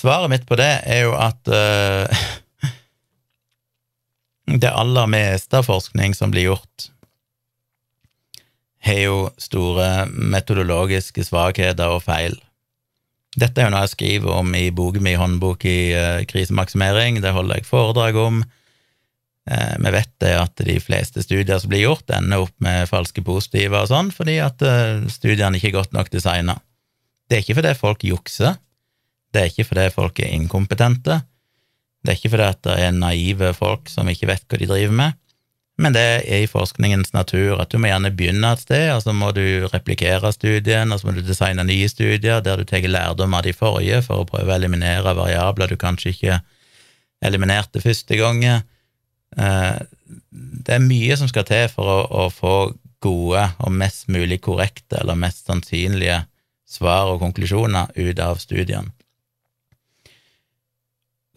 [SPEAKER 1] Svaret mitt på det er jo at uh, det aller meste av forskning som blir gjort, har jo store metodologiske svakheter og feil. Dette er jo noe jeg skriver om i boken min Håndbok i uh, krisemaksimering, det holder jeg foredrag om. Uh, vi vet det at de fleste studier som blir gjort, ender opp med falske positive og sånn, fordi at uh, studiene ikke er godt nok designa. Det er ikke fordi folk jukser, det er ikke fordi folk er inkompetente, det er ikke fordi at det er naive folk som ikke vet hva de driver med, men det er i forskningens natur at du må gjerne begynne et sted, og så må du replikere studien, og så må du designe nye studier der du tar lærdom av de forrige for å prøve å eliminere variabler du kanskje ikke eliminerte første gangen. Eh, det er mye som skal til for å, å få gode og mest mulig korrekte eller mest sannsynlige svar og konklusjoner ut av studiene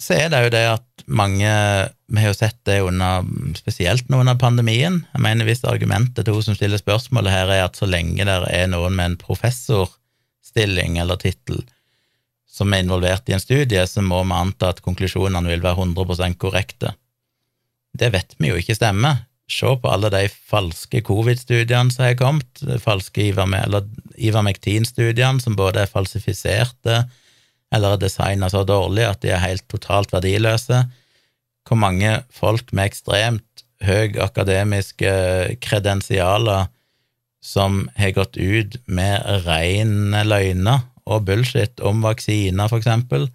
[SPEAKER 1] så er det jo det at mange Vi har jo sett det under spesielt nå under pandemien. Jeg mener hvis argumentet til hun som stiller spørsmålet her, er at så lenge det er noen med en professorstilling eller tittel som er involvert i en studie, så må vi anta at konklusjonene vil være 100% korrekte. Det vet vi jo ikke stemmer. Se på alle de falske covid-studiene som har kommet, falske Ivermectin-studiene som både er falsifiserte, eller er designa så dårlig at de er helt totalt verdiløse. Hvor mange folk med ekstremt høy akademiske kredensialer som har gått ut med rene løgner og bullshit om vaksiner, for eksempel.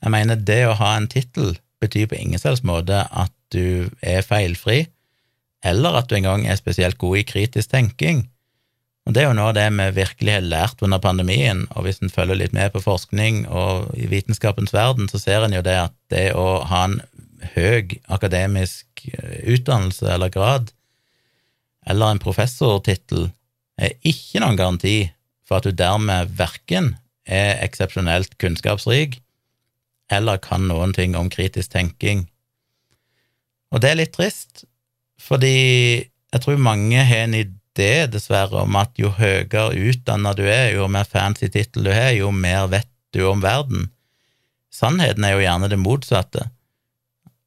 [SPEAKER 1] Jeg mener, det å ha en tittel betyr på ingen selvs måte at du er feilfri, eller at du engang er spesielt god i kritisk tenking. Og Det er jo noe av det vi virkelig har lært under pandemien, og hvis en følger litt med på forskning og i vitenskapens verden, så ser en jo det at det å ha en høy akademisk eh, utdannelse eller grad, eller en professortittel, er ikke noen garanti for at du dermed verken er eksepsjonelt kunnskapsrik eller kan noen ting om kritisk tenking. Og det er litt trist, fordi jeg tror mange har en idé det, er dessverre, om at jo høyere utdanna du er, jo mer fancy tittel du har, jo mer vet du om verden. Sannheten er jo gjerne det motsatte.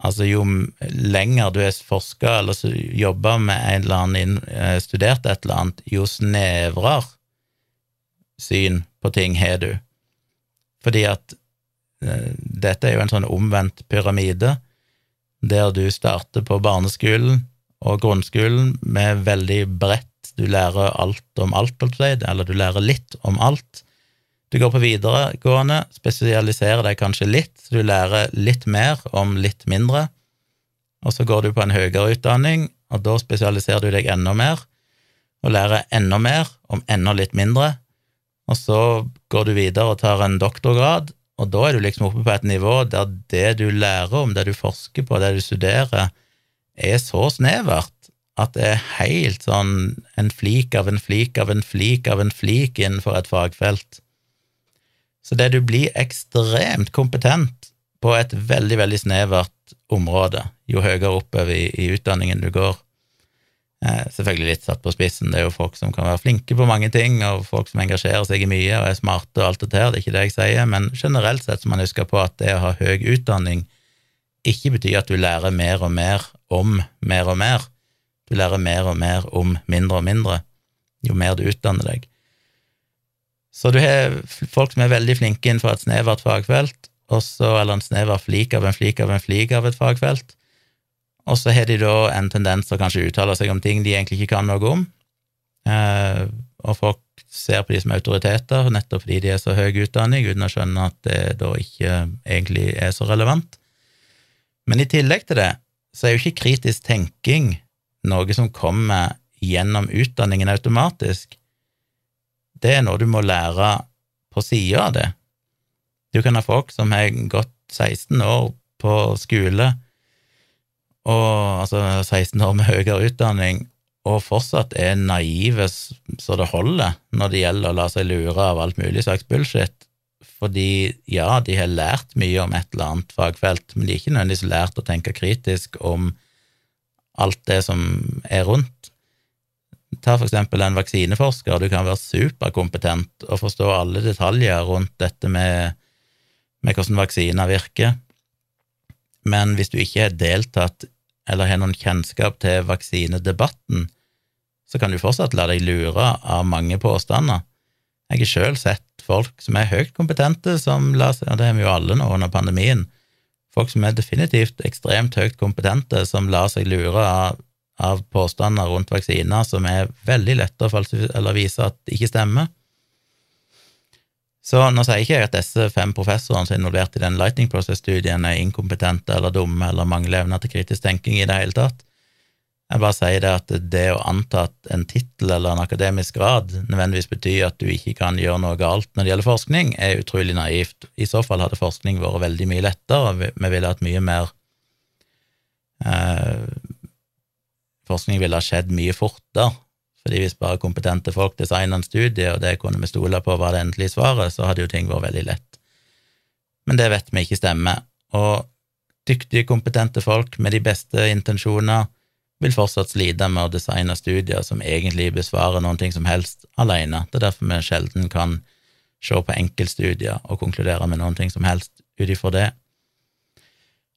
[SPEAKER 1] Altså, jo lenger du har forska eller jobba med en eller annen, eh, studert et eller annet, jo snevrere syn på ting har du. Fordi at uh, dette er jo en sånn omvendt pyramide, der du starter på barneskolen og grunnskolen med veldig bredt du lærer alt om alt, eller du lærer litt om alt. Du går på videregående, spesialiserer deg kanskje litt, så du lærer litt mer om litt mindre. Og så går du på en høyere utdanning, og da spesialiserer du deg enda mer, og lærer enda mer om enda litt mindre. og så går du videre og tar en doktorgrad, og da er du liksom oppe på et nivå der det du lærer om, det du forsker på, det du studerer, er så snevert at det er helt sånn en flik av en flik av en flik av en flik innenfor et fagfelt. Så det du blir ekstremt kompetent på et veldig, veldig snevert område jo høyere oppover i, i utdanningen du går. Eh, selvfølgelig litt satt på spissen, det er jo folk som kan være flinke på mange ting, og folk som engasjerer seg i mye og er smarte og alt det der, det er ikke det jeg sier, men generelt sett så man husker på at det å ha høy utdanning ikke betyr at du lærer mer og mer om mer og mer, du lærer mer og mer om mindre og mindre jo mer du utdanner deg. Så du har folk som er veldig flinke innenfor et snevert fagfelt, også, eller en snever flik av en flik av en flik av et fagfelt, og så har de da en tendens til å kanskje uttale seg om ting de egentlig ikke kan noe om, eh, og folk ser på de som autoriteter nettopp fordi de er så høy utdanning, uten å skjønne at det da ikke egentlig er så relevant. Men i tillegg til det så er jo ikke kritisk tenking noe som kommer gjennom utdanningen automatisk. Det er noe du må lære på sida av det. Du kan ha folk som har gått 16 år på skole, og altså 16 år med høyere utdanning, og fortsatt er naive så det holder når det gjelder å la seg lure av alt mulig slags bullshit. Fordi ja, de har lært mye om et eller annet fagfelt, men de har ikke nødvendigvis lært å tenke kritisk om alt det som er rundt. Ta for eksempel en vaksineforsker, du kan være superkompetent og forstå alle detaljer rundt dette med, med hvordan vaksiner virker, men hvis du ikke har deltatt eller har noen kjennskap til vaksinedebatten, så kan du fortsatt la deg lure av mange påstander. Jeg har sjøl sett folk som er høyt kompetente, som la seg, og det har vi jo alle nå under pandemien, folk som er definitivt ekstremt høyt kompetente, som lar seg lure av, av påstander rundt vaksiner som er veldig lette å vise at ikke stemmer. Så nå sier ikke jeg at disse fem professorene som er involvert i den Lightning Process-studien, er inkompetente eller dumme eller mangler evner til kritisk tenking i det hele tatt. Jeg bare sier det at det å anta at en tittel eller en akademisk grad nødvendigvis betyr at du ikke kan gjøre noe galt når det gjelder forskning, er utrolig naivt. I så fall hadde forskning vært veldig mye lettere, og vi ville hatt mye mer eh, Forskning ville ha skjedd mye fortere fordi hvis bare kompetente folk designer en studie, og det kunne vi stole på var det endelige svaret, så hadde jo ting vært veldig lett. Men det vet vi ikke stemmer, og dyktige, kompetente folk med de beste intensjoner vil fortsatt slite med å designe studier som egentlig besvarer noen ting som helst alene. Det er derfor vi sjelden kan se på enkeltstudier og konkludere med noen ting som helst ut ifra det.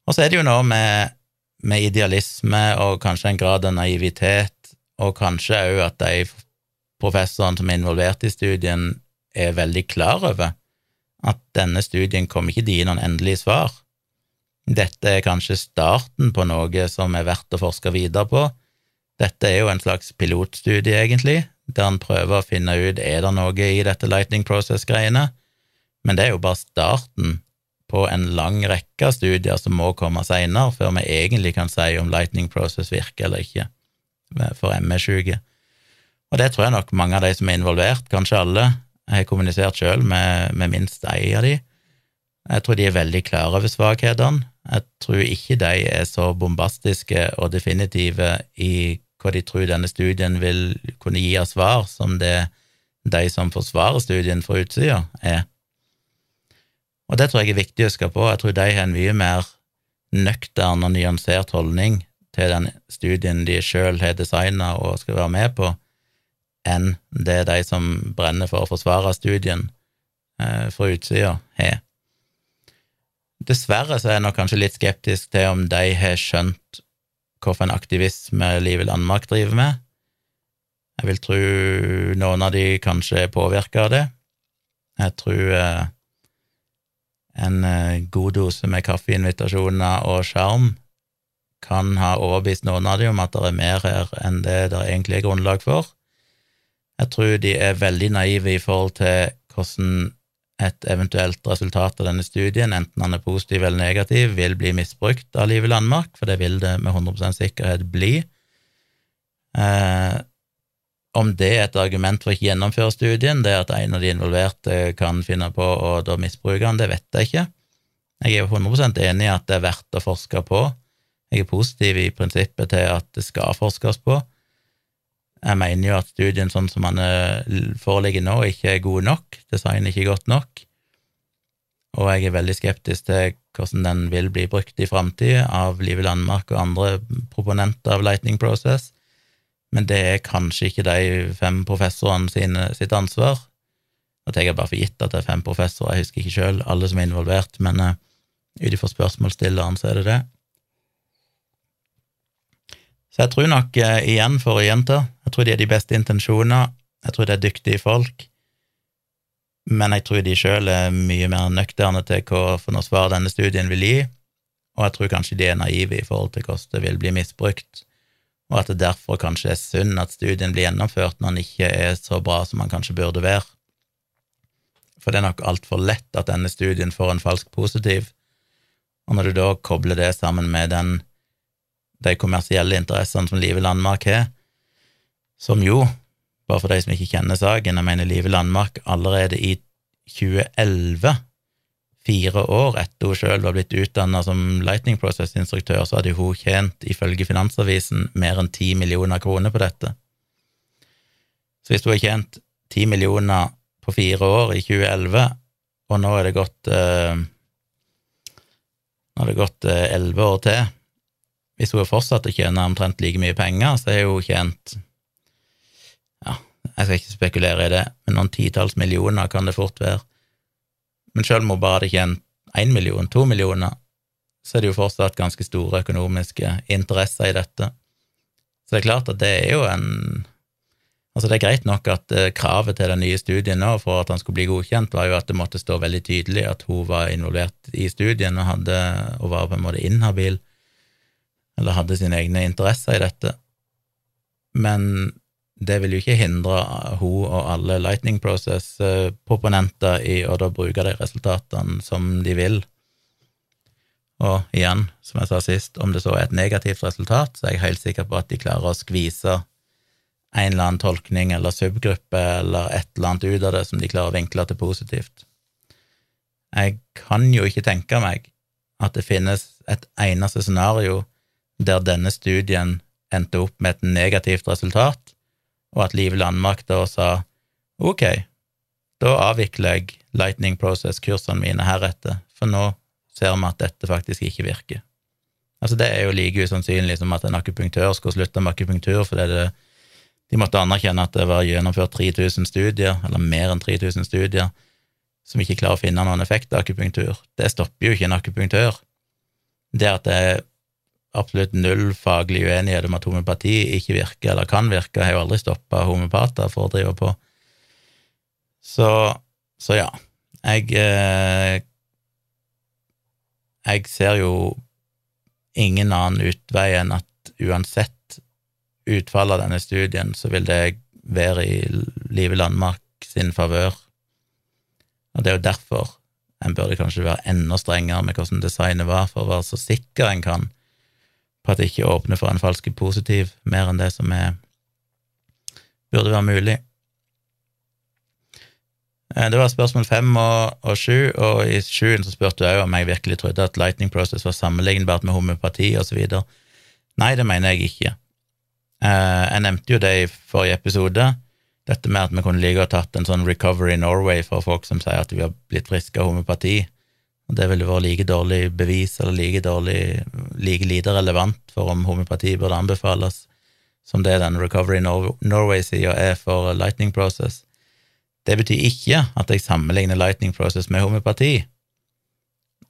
[SPEAKER 1] Og så er det jo noe med, med idealisme og kanskje en grad av naivitet og kanskje òg at de professorene som er involvert i studien, er veldig klar over at denne studien kommer ikke til å gi noen endelige svar. Dette er kanskje starten på noe som er verdt å forske videre på. Dette er jo en slags pilotstudie, egentlig, der en prøver å finne ut er det noe i dette Lightning Process-greiene, men det er jo bare starten på en lang rekke studier som må komme seinere, før vi egentlig kan si om Lightning Process virker eller ikke for ME-syke. Og det tror jeg nok mange av de som er involvert, kanskje alle, jeg har kommunisert sjøl med, med, minst ei av de. Jeg tror de er veldig klare over svakhetene. Jeg tror ikke de er så bombastiske og definitive i hva de tror denne studien vil kunne gi av svar, som det de som forsvarer studien fra utsida, er. Og det tror jeg er viktig å huske på. Jeg tror de har en mye mer nøktern og nyansert holdning til den studien de sjøl har designa og skal være med på, enn det de som brenner for å forsvare studien eh, fra utsida, har. Dessverre så er jeg nok kanskje litt skeptisk til om de har skjønt hvilken aktivisme Liv i Landmark driver med. Jeg vil tro noen av de kanskje er påvirka av det. Jeg tror eh, en eh, god dose med kaffeinvitasjoner og sjarm kan ha overbevist noen av de om at det er mer her enn det det egentlig er grunnlag for. Jeg tror de er veldig naive i forhold til hvordan et eventuelt resultat av denne studien, enten han er positiv eller negativ, vil bli misbrukt av Live Landmark, for det vil det med 100% sikkerhet bli. Eh, Om det er et argument for å ikke gjennomføre studien, det at en av de involverte kan finne på å da misbruke den, det vet jeg ikke. Jeg er 100% enig i at det er verdt å forske på. Jeg er positiv i prinsippet til at det skal forskes på. Jeg mener jo at studien sånn som den foreligger nå, ikke er god nok, designet ikke godt nok, og jeg er veldig skeptisk til hvordan den vil bli brukt i framtida av Live Landmark og andre proponenter av Lightning Process, men det er kanskje ikke de fem professorene sine, sitt ansvar. Nå tar jeg bare for gitt at det er fem professorer, jeg husker ikke sjøl alle som er involvert, men uh, ut ifra spørsmålsstilleren så er det det. Så jeg tror nok, uh, igjen for å gjenta, jeg tror de er de beste intensjoner, jeg tror det er dyktige folk, men jeg tror de sjøl er mye mer nøkterne til hva for noe svar denne studien vil gi, og jeg tror kanskje de er naive i forhold til hvordan det vil bli misbrukt, og at det derfor kanskje er synd at studien blir gjennomført når den ikke er så bra som den kanskje burde være. For det er nok altfor lett at denne studien får en falsk positiv, og når du da kobler det sammen med den, de kommersielle interessene som Live Landmark har, som jo bare for de som ikke kjenner saken, jeg mener Live Landmark allerede i 2011, fire år etter hun sjøl var blitt utdanna som Lightning Process-instruktør, så hadde hun tjent, ifølge Finansavisen, mer enn ti millioner kroner på dette. Så hvis hun har tjent ti millioner på fire år i 2011, og nå er det gått eh, Nå har det gått eh, elleve år til Hvis hun fortsatt tjener tjene omtrent like mye penger, så er hun tjent jeg skal ikke spekulere i det, men noen titalls millioner kan det fort være. Men selv om hun bare hadde tjent én million, to millioner, så er det jo fortsatt ganske store økonomiske interesser i dette. Så det er klart at det er jo en Altså, det er greit nok at eh, kravet til den nye studien nå for at han skulle bli godkjent, var jo at det måtte stå veldig tydelig at hun var involvert i studien og, hadde, og var på en måte inhabil, eller hadde sine egne interesser i dette. Men det vil jo ikke hindre hun og alle Lightning Process-proponenter i å da bruke de resultatene som de vil. Og igjen, som jeg sa sist, om det så er et negativt resultat, så er jeg helt sikker på at de klarer å skvise en eller annen tolkning eller subgruppe eller et eller annet ut av det som de klarer å vinkle til positivt. Jeg kan jo ikke tenke meg at det finnes et eneste scenario der denne studien endte opp med et negativt resultat, og at Liv Landmark da sa ok, da avvikler jeg Lightning Process-kursene mine heretter, for nå ser vi at dette faktisk ikke virker. Altså, det er jo like usannsynlig som at en akupunktør skulle slutte med akupunktur fordi det, de måtte anerkjenne at det var gjennomført 3000 studier, eller mer enn 3000 studier, som ikke klarer å finne noen effekt av akupunktur. Det stopper jo ikke en akupunktør. Det at det er absolutt null faglig uenighet om at homopati ikke virker eller kan virke, har jo aldri stoppa homopater for å drive på. Så, så ja. Jeg eh, Jeg ser jo ingen annen utvei enn at uansett utfallet av denne studien, så vil det være i Live Landmark sin favør. Og det er jo derfor en burde kanskje være enda strengere med hvordan designet var, for å være så sikker en kan på at det ikke åpner for en falsk positiv mer enn det som er, burde være mulig. Eh, det var spørsmål fem og, sju, og i sjuen så spurte du òg om jeg virkelig trodde at Lightning Process var sammenlignbart med homeopati osv. Nei, det mener jeg ikke. Eh, jeg nevnte jo det i forrige episode, dette med at vi kunne like å tatt en sånn Recovery Norway for folk som sier at vi har blitt friske av homøopati. Det ville vært like dårlig bevis eller like, dårlig, like lite relevant for om homopati burde anbefales, som det den Recovery Norway-sida er for Lightning Process. Det betyr ikke at jeg sammenligner Lightning Process med homopati.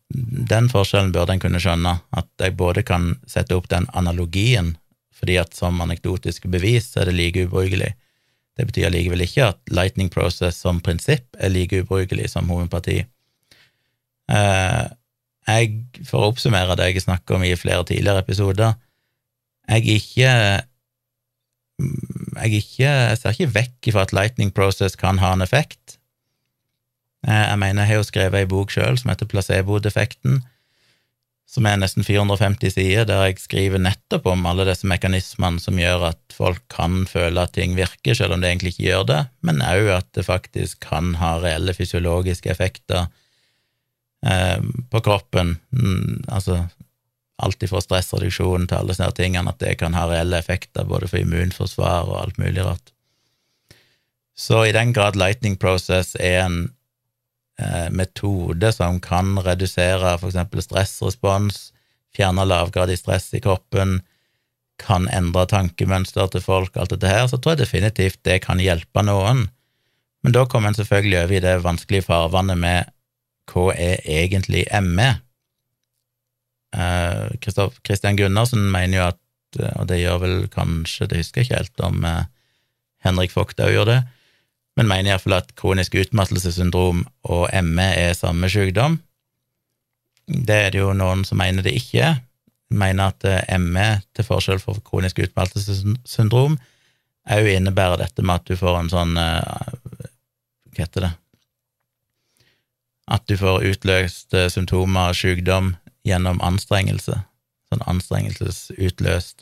[SPEAKER 1] Den forskjellen burde en kunne skjønne, at jeg både kan sette opp den analogien, fordi at som anekdotisk bevis er det like ubrukelig. Det betyr allikevel ikke at Lightning Process som prinsipp er like ubrukelig som homopati. Eh, jeg, for å oppsummere det jeg snakker om i flere tidligere episoder, jeg ikke jeg, ikke, jeg ser ikke vekk ifra at Lightning Process kan ha en effekt. Eh, jeg mener, jeg har jo skrevet ei bok sjøl som heter Placebo-defekten, som er nesten 450 sider, der jeg skriver nettopp om alle disse mekanismene som gjør at folk kan føle at ting virker, selv om det egentlig ikke gjør det, men òg at det faktisk kan ha reelle fysiologiske effekter eh, på kroppen. Mm, altså alt ifra stressreduksjon til alle disse tingene, at det kan ha reelle effekter både for immunforsvar og alt mulig rart. Så i den grad lightning process er en eh, metode som kan redusere eksempel stressrespons, fjerne lavgradig stress i kroppen, kan endre tankemønster til folk, alt dette her, så tror jeg definitivt det kan hjelpe noen. Men da kommer en selvfølgelig over i det vanskelige farvannet med hva er egentlig ME? Kristian eh, Gundersen mener jo at, og det gjør vel kanskje, det husker jeg ikke helt om eh, Henrik Vogt òg gjør det, men mener iallfall at kronisk utmattelsessyndrom og ME er samme sykdom. Det er det jo noen som mener det ikke er. Mener at eh, ME, til forskjell fra kronisk utmattelsessyndrom, òg innebærer dette med at du får en sånn eh, Hva heter det At du får utløst eh, symptomer av sykdom gjennom anstrengelse. Sånn anstrengelsesutløst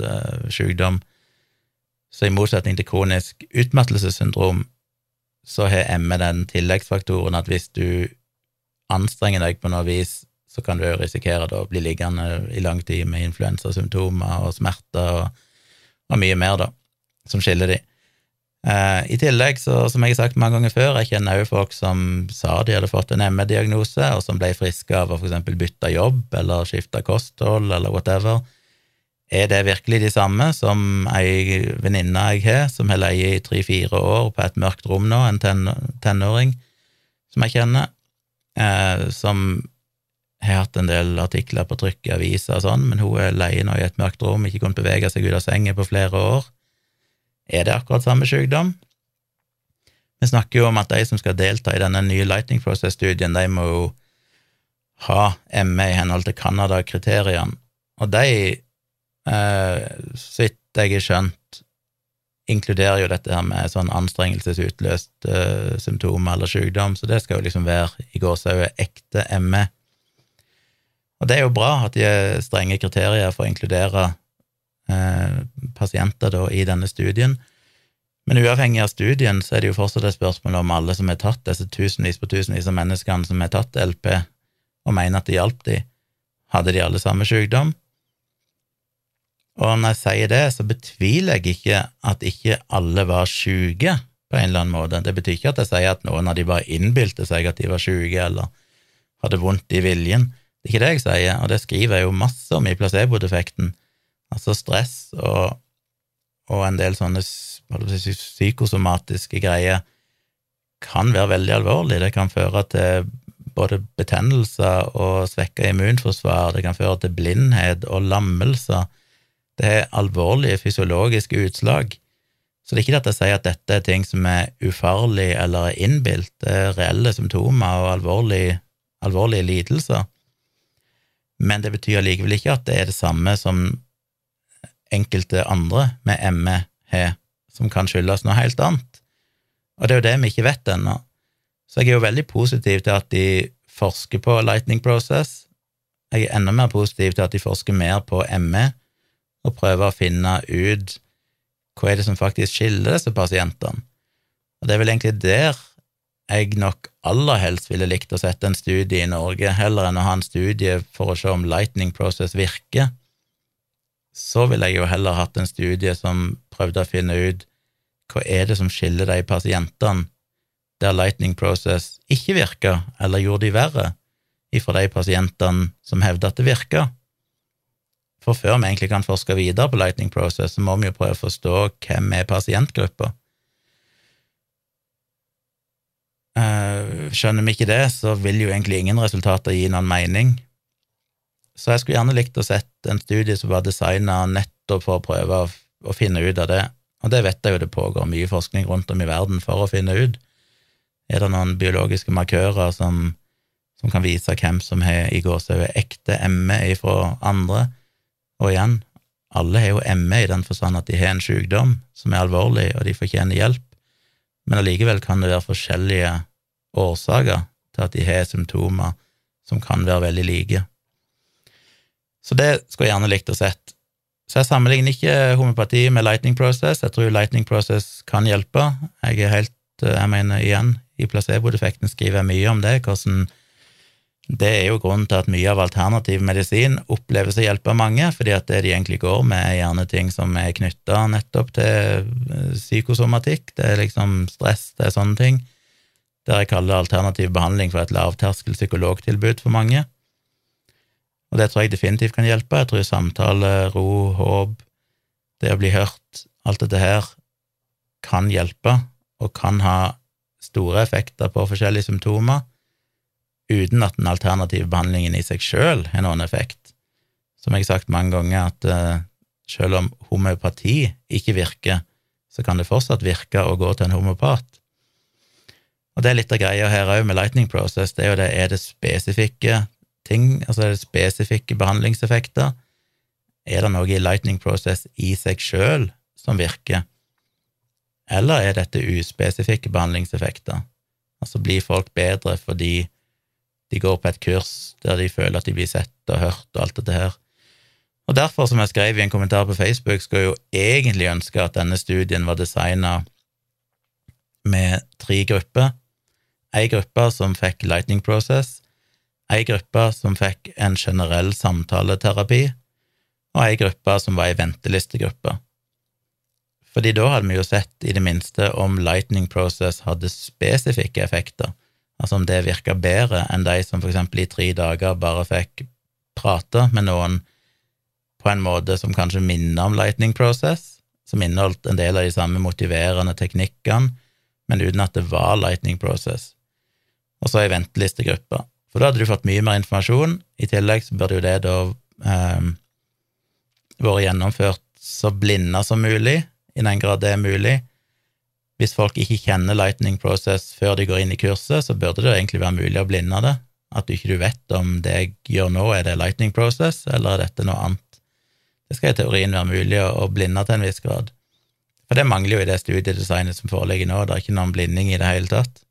[SPEAKER 1] sykdom. Så i motsetning til kronisk utmattelsessyndrom så har ME den tilleggsfaktoren at hvis du anstrenger deg på noe vis, så kan du risikere å bli liggende i lang tid med influensasymptomer og smerter og, og, mye mer, da, som skiller de. Eh, I tillegg, så, som jeg har sagt mange ganger før, jeg kjenner også folk som sa de hadde fått en ME-diagnose, og som ble friske av å eksempel bytte jobb eller skifte kosthold eller whatever. Er det virkelig de samme som ei venninne jeg har, som har leid i tre-fire år på et mørkt rom nå, en ten tenåring som jeg kjenner, eh, som har hatt en del artikler på trykk i aviser og sånn, men hun er leie nå i et mørkt rom, ikke kunnet bevege seg ut av sengen på flere år. Er det akkurat samme sykdom? Vi snakker jo om at de som skal delta i denne nye Lightning Process-studien, de må jo ha ME i henhold til Canada-kriteriene, og de Eh, så vidt jeg har skjønt, inkluderer jo dette her med sånn anstrengelsesutløst uh, symptom eller sykdom, så det skal jo liksom være i gåsehudet ekte ME. Og det er jo bra at de er strenge kriterier for å inkludere pasienter da i denne studien. Men uavhengig av studien så er det jo fortsatt et spørsmål om alle som har tatt disse tusenvis på tusenvis av menneskene som har tatt LP, og mener at det hjalp de, hadde de alle samme sykdom? Og når jeg sier det, så betviler jeg ikke at ikke alle var syke på en eller annen måte. Det betyr ikke at jeg sier at noen av de bare innbilte seg at de var syke eller hadde vondt i viljen. Det er ikke det jeg sier, og det skriver jeg jo masse om i placebo-defekten. Altså stress og, og en del sånne psykosomatiske greier kan være veldig alvorlig. Det kan føre til både betennelser og svekka immunforsvar, det kan føre til blindhet og lammelser det er alvorlige fysiologiske utslag. Så det er ikke at jeg sier at dette er ting som er ufarlig eller er innbilt, det er reelle symptomer og alvorlige, alvorlige lidelser. Men det betyr allikevel ikke at det er det samme som enkelte andre med ME har, som kan skyldes noe helt annet. Og det er jo det vi ikke vet ennå. Så jeg er jo veldig positiv til at de forsker på lightning process. Jeg er enda mer positiv til at de forsker mer på ME, og prøver å finne ut hva er det som faktisk skiller disse pasientene. Og det er vel egentlig der jeg nok aller helst ville likt å sette en studie i Norge, heller enn å ha en studie for å se om lightning process virker. Så ville jeg jo heller hatt en studie som prøvde å finne ut hva er det som skiller de pasientene der lightning process ikke virka, eller gjorde de verre, ifra de pasientene som hevder at det virka. For før vi egentlig kan forske videre på Lightning Process, så må vi jo prøve å forstå hvem er pasientgruppa. Eh, skjønner vi ikke det, så vil jo egentlig ingen resultater gi noen mening. Så jeg skulle gjerne likt å sett en studie som var designa nettopp for å prøve å, å, finne ut av det, og det vet jeg jo det pågår mye forskning rundt om i verden for å finne ut. Er det noen biologiske markører som, som kan vise hvem som har i gåsehudet ekte ME ifra andre? Og igjen, alle har jo ME i den forstand at de har en sykdom som er alvorlig, og de fortjener hjelp, men allikevel kan det være forskjellige årsaker til at de har symptomer som kan være veldig like. Så det skulle jeg gjerne likt å sett. Så jeg sammenligner ikke homopati med lightning process. Jeg tror lightning process kan hjelpe. Jeg er helt, jeg mener igjen, i placebo-defekten skriver jeg mye om det, hvordan det er jo grunnen til at mye av alternativ medisin oppleves å hjelpe mange, fordi at det de egentlig går med, er gjerne ting som er knytta nettopp til eh, psykosomatikk, det er liksom stress, det er sånne ting, der jeg kaller alternativ behandling for et lavterskel psykologtilbud for mange. Og det tror jeg definitivt kan hjelpe. Jeg tror samtale, ro, håp, det å bli hørt, alt dette her kan hjelpe, og kan ha store effekter på forskjellige symptomer uten at den alternative behandlingen i seg sjøl har noen effekt. Som jeg har sagt mange ganger, at uh, selv om homeopati ikke virker, så kan det fortsatt virke å gå til en homopat. Og det er litt av greia her òg med Lightning Process, det er jo det, er det spesifikke ting, altså er det spesifikke behandlingseffekter? Er det noe i Lightning Process i seg sjøl som virker, eller er dette uspesifikke behandlingseffekter? Altså blir folk bedre fordi de går på et kurs der de føler at de blir sett og hørt og alt dette her. Og derfor, som jeg skrev i en kommentar på Facebook, skulle jeg jo egentlig ønske at denne studien var designa med tre grupper. Ei gruppe som fikk Lightning Process, ei gruppe som fikk en generell samtaleterapi, og ei gruppe som var ei ventelistegruppe. Fordi da hadde vi jo sett i det minste om Lightning Process hadde spesifikke effekter Altså om det virka bedre enn de som for eksempel i tre dager bare fikk prate med noen på en måte som kanskje minner om Lightning Process, som inneholdt en del av de samme motiverende teknikkene, men uten at det var Lightning Process. Og så ei ventelistegruppe. For da hadde du fått mye mer informasjon. I tillegg så burde jo det da eh, vært gjennomført så blinda som mulig, i den grad det er mulig, hvis folk ikke kjenner Lightning Process før de går inn i kurset, så burde det egentlig være mulig å blinde det. At du ikke vet om det jeg gjør nå, er det Lightning Process, eller er dette noe annet. Det skal i teorien være mulig å blinde til en viss grad. For det mangler jo i det studiedesignet som foreligger nå, det er ikke noen blinding i det hele tatt.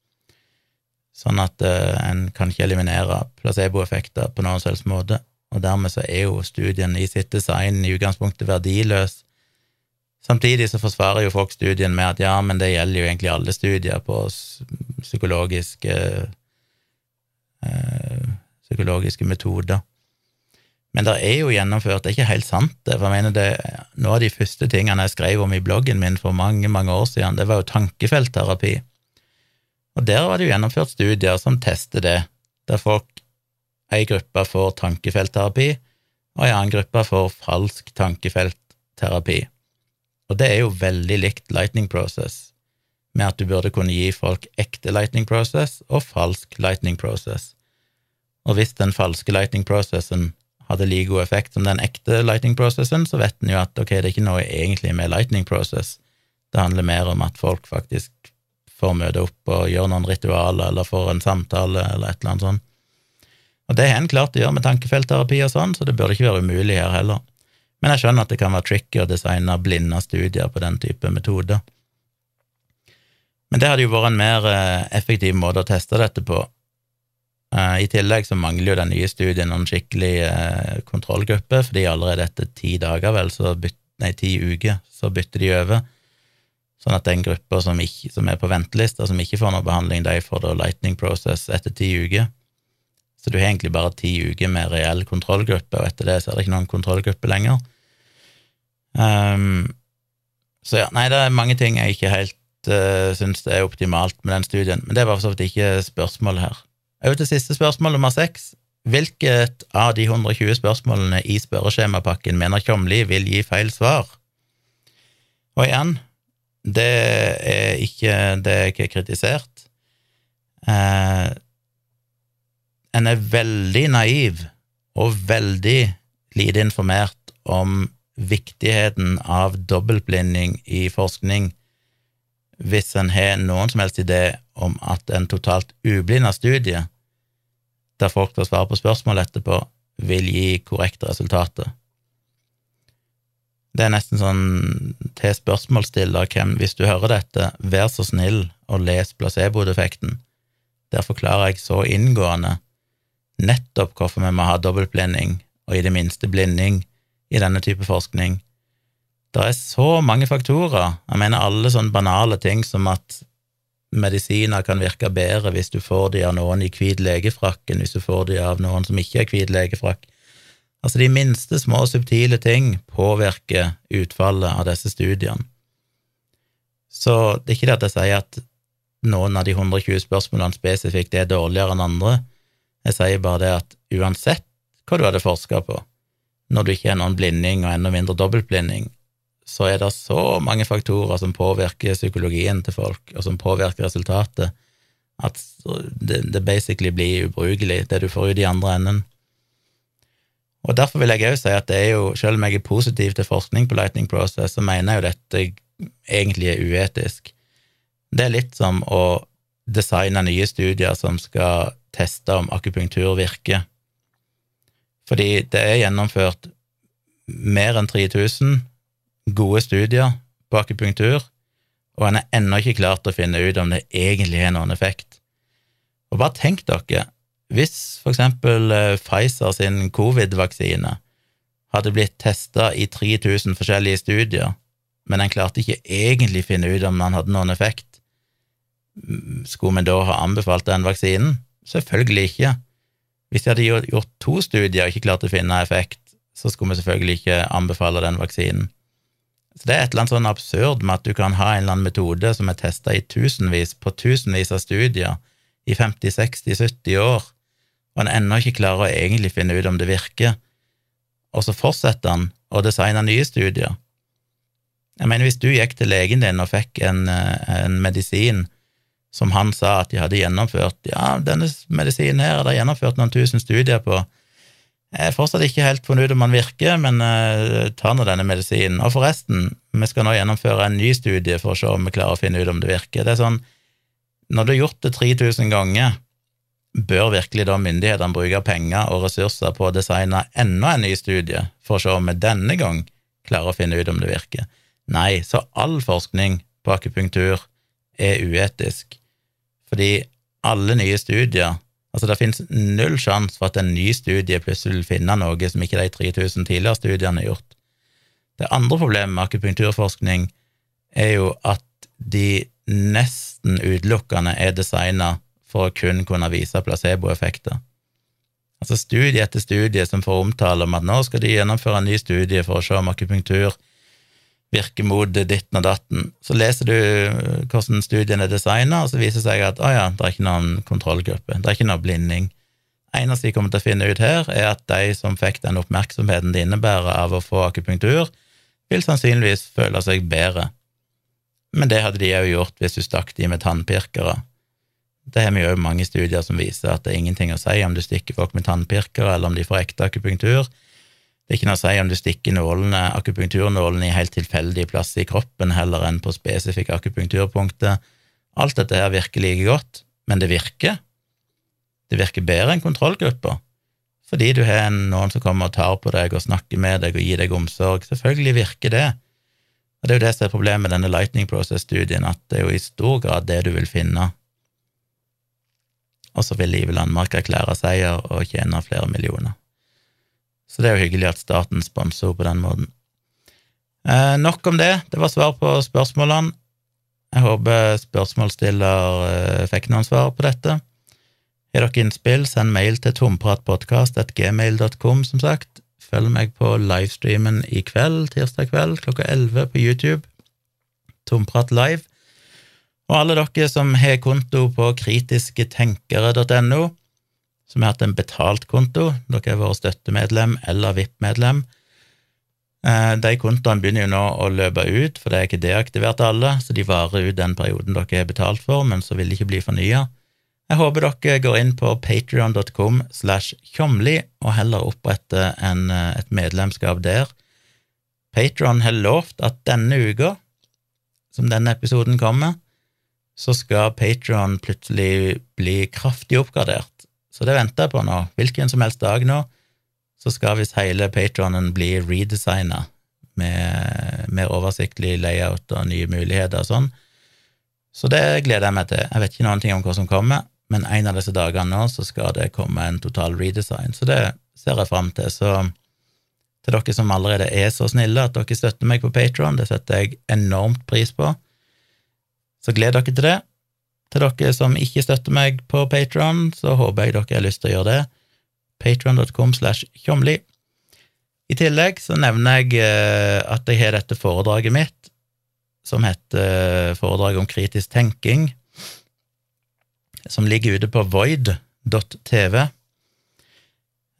[SPEAKER 1] Sånn at uh, en kan ikke eliminere placeboeffekter på noen selvs måte, og dermed så er jo studien i sitt design i utgangspunktet verdiløs Samtidig så forsvarer jo folk studien med at ja, men det gjelder jo egentlig alle studier på psykologiske øh, psykologiske metoder. Men det er jo gjennomført, det er ikke helt sant, det, for jeg mener det, noe av de første tingene jeg skrev om i bloggen min for mange, mange år siden, det var jo tankefeltterapi. Og der var det jo gjennomført studier som tester det, der folk, ei gruppe får tankefeltterapi, og ei annen gruppe får falsk tankefeltterapi. Og det er jo veldig likt Lightning Process, med at du burde kunne gi folk ekte Lightning Process og falsk Lightning Process. Og hvis den falske Lightning Processen hadde like god effekt som den ekte Lightning Processen, så vet en jo at ok, det er ikke noe egentlig med Lightning Process, det handler mer om at folk faktisk får møte opp og gjøre noen ritualer eller får en samtale eller et eller annet sånt. Og det har en klart å gjøre med tankefeltterapi og sånn, så det burde ikke være umulig her heller. Men jeg skjønner at det kan være tricky å designe blinde studier på den type metoder. Men det hadde jo vært en mer eh, effektiv måte å teste dette på. Eh, I tillegg så mangler jo den nye studien noen skikkelig eh, kontrollgruppe, fordi allerede etter ti dager, vel, så byt, nei, ti uker, så bytter de over. Sånn at den gruppa som, som, er på ventelista, som ikke får noe behandling, de får da lightning process etter ti uker. Så du har egentlig bare ti uker med reell kontrollgruppe, og etter det så er det ikke noen kontrollgruppe lenger. Um, så ja, nei, det er mange ting jeg ikke helt uh, syns er optimalt med den studien, men det var for så vidt ikke spørsmålet her. Over til siste spørsmål, nummer seks. Hvilket av de 120 spørsmålene i spørreskjemapakken mener Tjomli vil gi feil svar? Og igjen, det er ikke det jeg har kritisert. Eh, en er veldig naiv og veldig lite informert om viktigheten av dobbeltblinding i forskning hvis en har noen som helst idé om at en totalt ublinda studie, der folk får svare på spørsmål etterpå, vil gi korrekte resultater. Det er nesten sånn til spørsmålsstiller hvem, hvis du hører dette, vær så snill og les placeboeffekten. Der forklarer jeg så inngående nettopp hvorfor vi må ha dobbeltblinding, og i det minste blinding i denne type forskning. Det er så mange faktorer. Jeg mener alle sånne banale ting som at medisiner kan virke bedre hvis du får de av noen i hvit legefrakk enn hvis du får de av noen som ikke er hvit legefrakk. Altså, de minste små, subtile ting påvirker utfallet av disse studiene. Så det er ikke det at jeg sier at noen av de 120 spørsmålene spesifikt er dårligere enn andre. Jeg sier bare det at uansett hva du hadde forska på, når du ikke er noen blinding og enda mindre dobbeltblinding, så er det så mange faktorer som påvirker psykologien til folk, og som påvirker resultatet, at det, basically blir ubrukelig, det du får ut i andre enden. Og Derfor vil jeg òg si at det er jo, selv om jeg er positiv til forskning på Lightning Process, så mener jeg jo dette egentlig er uetisk. Det er litt som å designe nye studier som skal teste om akupunktur virker. Fordi det er gjennomført mer enn 3000 gode studier på akupunktur, og en er ennå ikke klart å finne ut om det egentlig har noen effekt. Og bare tenk dere, hvis eksempel eh, Pfizer sin covid-vaksine hadde blitt testa i 3000 forskjellige studier, men en klarte ikke egentlig finne ut om den hadde noen effekt, skulle vi da ha anbefalt den vaksinen? Selvfølgelig ikke. Hvis de hadde gjort to studier og ikke klart å finne effekt, så skulle vi selvfølgelig ikke anbefale den vaksinen. Så det er et eller annet sånn absurd med at du kan ha en eller annen metode som er testa i tusenvis på tusenvis av studier i 50, 60, 70 år, og en ennå ikke klarer å egentlig finne ut om det virker, og så fortsetter han å designe nye studier. Jeg mener, hvis du gikk til legen din og fikk en, en medisin som han sa at de hadde gjennomført Ja, denne medisinen her er det gjennomført noen tusen studier på, jeg har fortsatt ikke helt funnet ut om den virker, men uh, ta nå denne medisinen. Og forresten, vi skal nå gjennomføre en ny studie for å se om vi klarer å finne ut om det virker. Det er sånn, Når du har gjort det 3000 ganger, bør virkelig da myndighetene bruke penger og ressurser på å designe enda en ny studie for å se om vi denne gang klarer å finne ut om det virker? Nei, så all forskning på akupunktur er uetisk, fordi alle nye studier Altså, det finnes null sjanse for at en ny studie plutselig vil finne noe som ikke de 3000 tidligere studiene har gjort. Det andre problemet med akupunkturforskning er jo at de nesten utelukkende er designa for å kun kunne vise placeboeffekter. Altså studie etter studie som får omtale om at nå skal de gjennomføre en ny studie for å se om akupunktur virker mot ditten og datten. Så leser du eh, hvordan studien er designa, og så viser det seg at å ja, det er ikke noen kontrollgruppe, det er ikke noe blinding. eneste de kommer til å finne ut her, er at de som fikk den oppmerksomheten det innebærer av å få akupunktur, vil sannsynligvis føle seg bedre. Men det hadde de òg gjort hvis du stakk de med tannpirkere. Det har vi jo mange studier som viser at det er ingenting å si om du stikker folk med tannpirkere, eller om de får ekte akupunktur. Det er ikke noe å si om du stikker nålene, akupunkturnålene i helt tilfeldige plasser i kroppen heller enn på spesifikke akupunkturpunkter. Alt dette her virker like godt, men det virker. Det virker bedre enn kontrollgrupper, fordi du har noen som kommer og tar på deg og snakker med deg og gir deg omsorg. Selvfølgelig virker det. Og Det er jo det som er problemet med denne Lightning Process-studien, at det er jo i stor grad det du vil finne. Og så vil Live Landmark erklære seier og tjene flere millioner. Så det er jo hyggelig at staten sponser henne på den måten. Eh, nok om det. Det var svar på spørsmålene. Jeg håper spørsmålsstiller eh, fikk noen svar på dette. Har dere innspill, send mail til tompratpodkast.gmail.com, som sagt. Følg meg på livestreamen i kveld, tirsdag kveld klokka 11 på YouTube. Tomprat live. Og alle dere som har konto på kritisketenkere.no, som har hatt en betalt konto, dere har vært støttemedlem eller VIP-medlem. Eh, de kontoene begynner jo nå å løpe ut, for det er ikke deaktivert alle, så de varer ut den perioden dere har betalt for, men så vil de ikke bli fornya. Jeg håper dere går inn på patrion.com slash tjomli og heller oppretter en, eh, et medlemskap der. Patron har lovt at denne uka, som denne episoden kommer, så skal Patron plutselig bli kraftig oppgradert. Så det venter jeg på nå. Hvilken som helst dag nå så skal visst hele patronen bli redesigna med mer oversiktlig layout og nye muligheter og sånn. Så det gleder jeg meg til. Jeg vet ikke noen ting om hva som kommer, men en av disse dagene nå så skal det komme en total redesign, så det ser jeg fram til. Så Til dere som allerede er så snille at dere støtter meg på Patron, det setter jeg enormt pris på. Så gled dere til det. Til dere som ikke støtter meg på Patron, så håper jeg dere har lyst til å gjøre det. Patron.com slash tjomli. I tillegg så nevner jeg eh, at jeg har dette foredraget mitt, som heter Foredrag om kritisk tenking, som ligger ute på void.tv.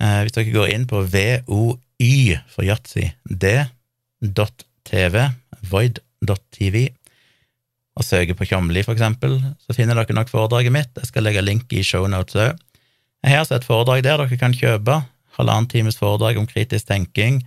[SPEAKER 1] Eh, hvis dere går inn på VOY for yatzy, d.tv, void.tv, og søker på Tjomli, for eksempel, så finner dere nok foredraget mitt. Jeg skal legge link i shownotes òg. Jeg har et foredrag der dere kan kjøpe. Halvannen times foredrag om kritisk tenking,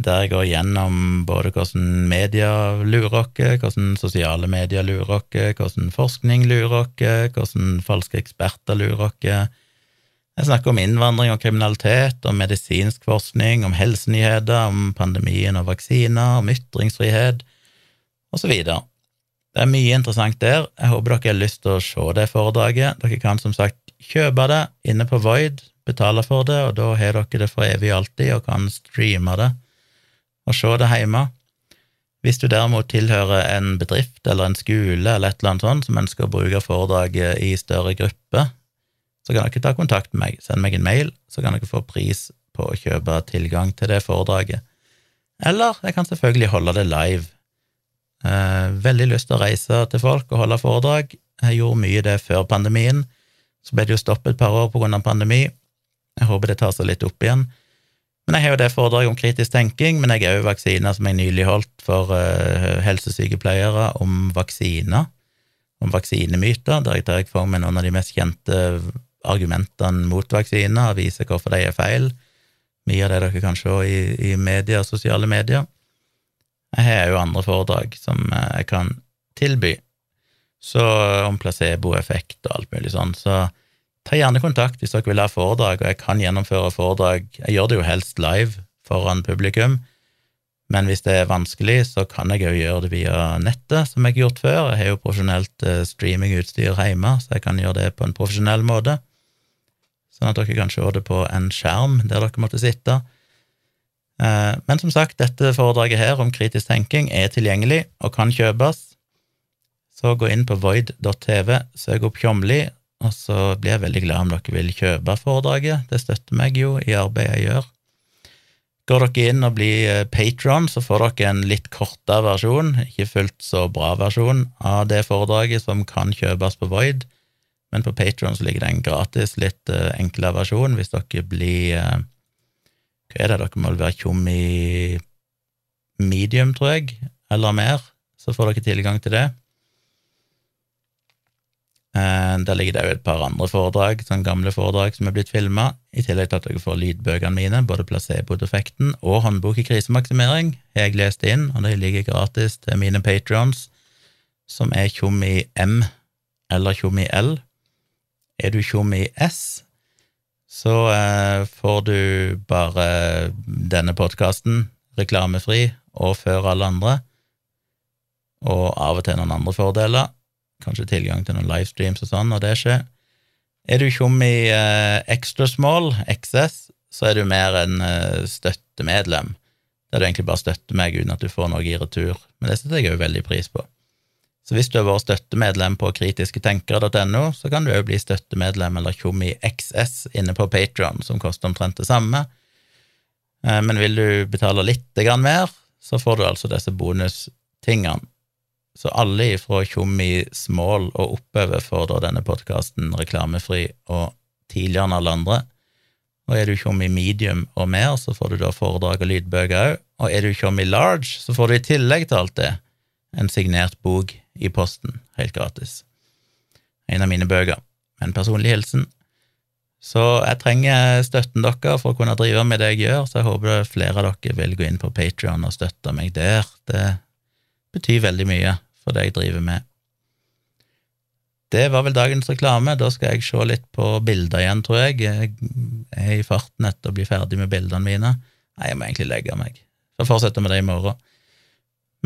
[SPEAKER 1] der jeg går gjennom både hvordan media lurer oss, hvordan sosiale medier lurer oss, hvordan forskning lurer oss, hvordan falske eksperter lurer oss. Jeg snakker om innvandring og kriminalitet, om medisinsk forskning, om helsenyheter, om pandemien og vaksiner, om ytringsfrihet, og så. Det er mye interessant der. Jeg håper dere har lyst til å se det foredraget. Dere kan som sagt kjøpe det inne på Void, betale for det, og da har dere det for evig og alltid og kan streame det og se det hjemme. Hvis du derimot tilhører en bedrift eller en skole eller et eller annet sånt som ønsker å bruke foredraget i større grupper, så kan dere ta kontakt med meg. Send meg en mail, så kan dere få pris på å kjøpe tilgang til det foredraget. Eller jeg kan selvfølgelig holde det live. Eh, veldig lyst til å reise til folk og holde foredrag. Jeg gjorde mye det før pandemien. Så ble det jo stoppet et par år av pandemi. Jeg håper det tar seg litt opp igjen. Men jeg har jo det foredraget om kritisk tenking, men jeg har òg vaksiner som jeg nylig holdt for uh, helsesykepleiere om vaksiner, om vaksinemyter, der jeg tar for meg noen av de mest kjente argumentene mot vaksiner og viser hvorfor de er feil. Mye av det dere kan se i, i media sosiale medier. Jeg har jo andre foredrag som eh, jeg kan tilby, så om placeboeffekt og alt mulig sånn, så ta gjerne kontakt hvis dere vil ha foredrag, og jeg kan gjennomføre foredrag. Jeg gjør det jo helst live foran publikum, men hvis det er vanskelig, så kan jeg òg gjøre det via nettet, som jeg har gjort før. Jeg har jo profesjonelt eh, streamingutstyr hjemme, så jeg kan gjøre det på en profesjonell måte, sånn at dere kan se det på en skjerm der dere måtte sitte. Eh, men som sagt, dette foredraget her om kritisk tenking er tilgjengelig og kan kjøpes. Så gå inn på void.tv, søk opp Tjomli, og så blir jeg veldig glad om dere vil kjøpe foredraget, det støtter meg jo i arbeidet jeg gjør. Går dere inn og blir eh, patron, så får dere en litt kortere versjon, ikke fullt så bra versjon, av det foredraget som kan kjøpes på Void, men på Patron ligger det en gratis, litt uh, enklere versjon hvis dere blir Hva er det, dere må være tjom i medium, tror jeg, eller mer, så får dere tilgang til det. Eh, der ligger det òg et par andre foredrag, sånn gamle foredrag som er blitt filma, i tillegg til at dere får lydbøkene mine, både placebo-defekten og håndbok i krisemaksimering, har jeg lest inn, og de ligger gratis til mine patrions, som er tjom i M eller tjom i L. Er du tjom i S, så eh, får du bare denne podkasten reklamefri og før alle andre, og av og til noen andre fordeler kanskje tilgang til noen livestreams og sånn og det skjer. Er du tjom i eh, extra small, XS, så er du mer en eh, støttemedlem, der du egentlig bare støtter meg uten at du får noe i retur. Men det setter jeg òg veldig pris på. Så hvis du har vært støttemedlem på kritisketenkere.no, så kan du òg bli støttemedlem eller tjommi XS inne på Patron, som koster omtrent det samme. Uh, men vil du betale litt mer, så får du altså disse bonustingene. Så alle fra Tjommi Small og oppover får da denne podkasten reklamefri og tidligere enn alle andre. Og er du Tjommi Medium og mer, så får du da foredrag og lydbøker òg. Og er du Tjommi Large, så får du i tillegg til alt det en signert bok i posten, helt gratis. En av mine bøker, en personlig hilsen. Så jeg trenger støtten deres for å kunne drive med det jeg gjør, så jeg håper flere av dere vil gå inn på Patrion og støtte meg der. Det betyr veldig mye for det jeg driver med. Det var vel dagens reklame. Da skal jeg se litt på bilder igjen, tror jeg. Jeg er i farten etter å bli ferdig med bildene mine. Nei, jeg må egentlig legge meg. Så fortsetter vi det i morgen.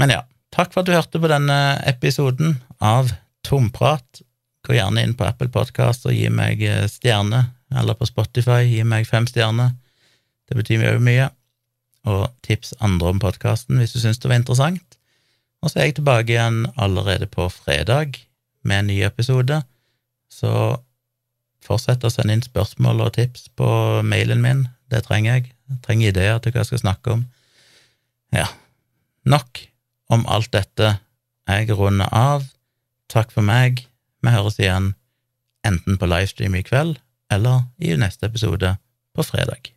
[SPEAKER 1] Men ja, takk for at du hørte på denne episoden av Tomprat. Gå gjerne inn på Apple Podkast og gi meg stjerne, eller på Spotify, gi meg fem stjerner. Det betyr jo mye. og tips andre om podkasten hvis du syns det var interessant. Og så er jeg tilbake igjen allerede på fredag med en ny episode, så fortsett å sende inn spørsmål og tips på mailen min, det trenger jeg. Jeg trenger ideer til hva jeg skal snakke om. Ja, nok om alt dette. Jeg runder av. Takk for meg. Vi høres igjen enten på livestream i kveld eller i neste episode på fredag.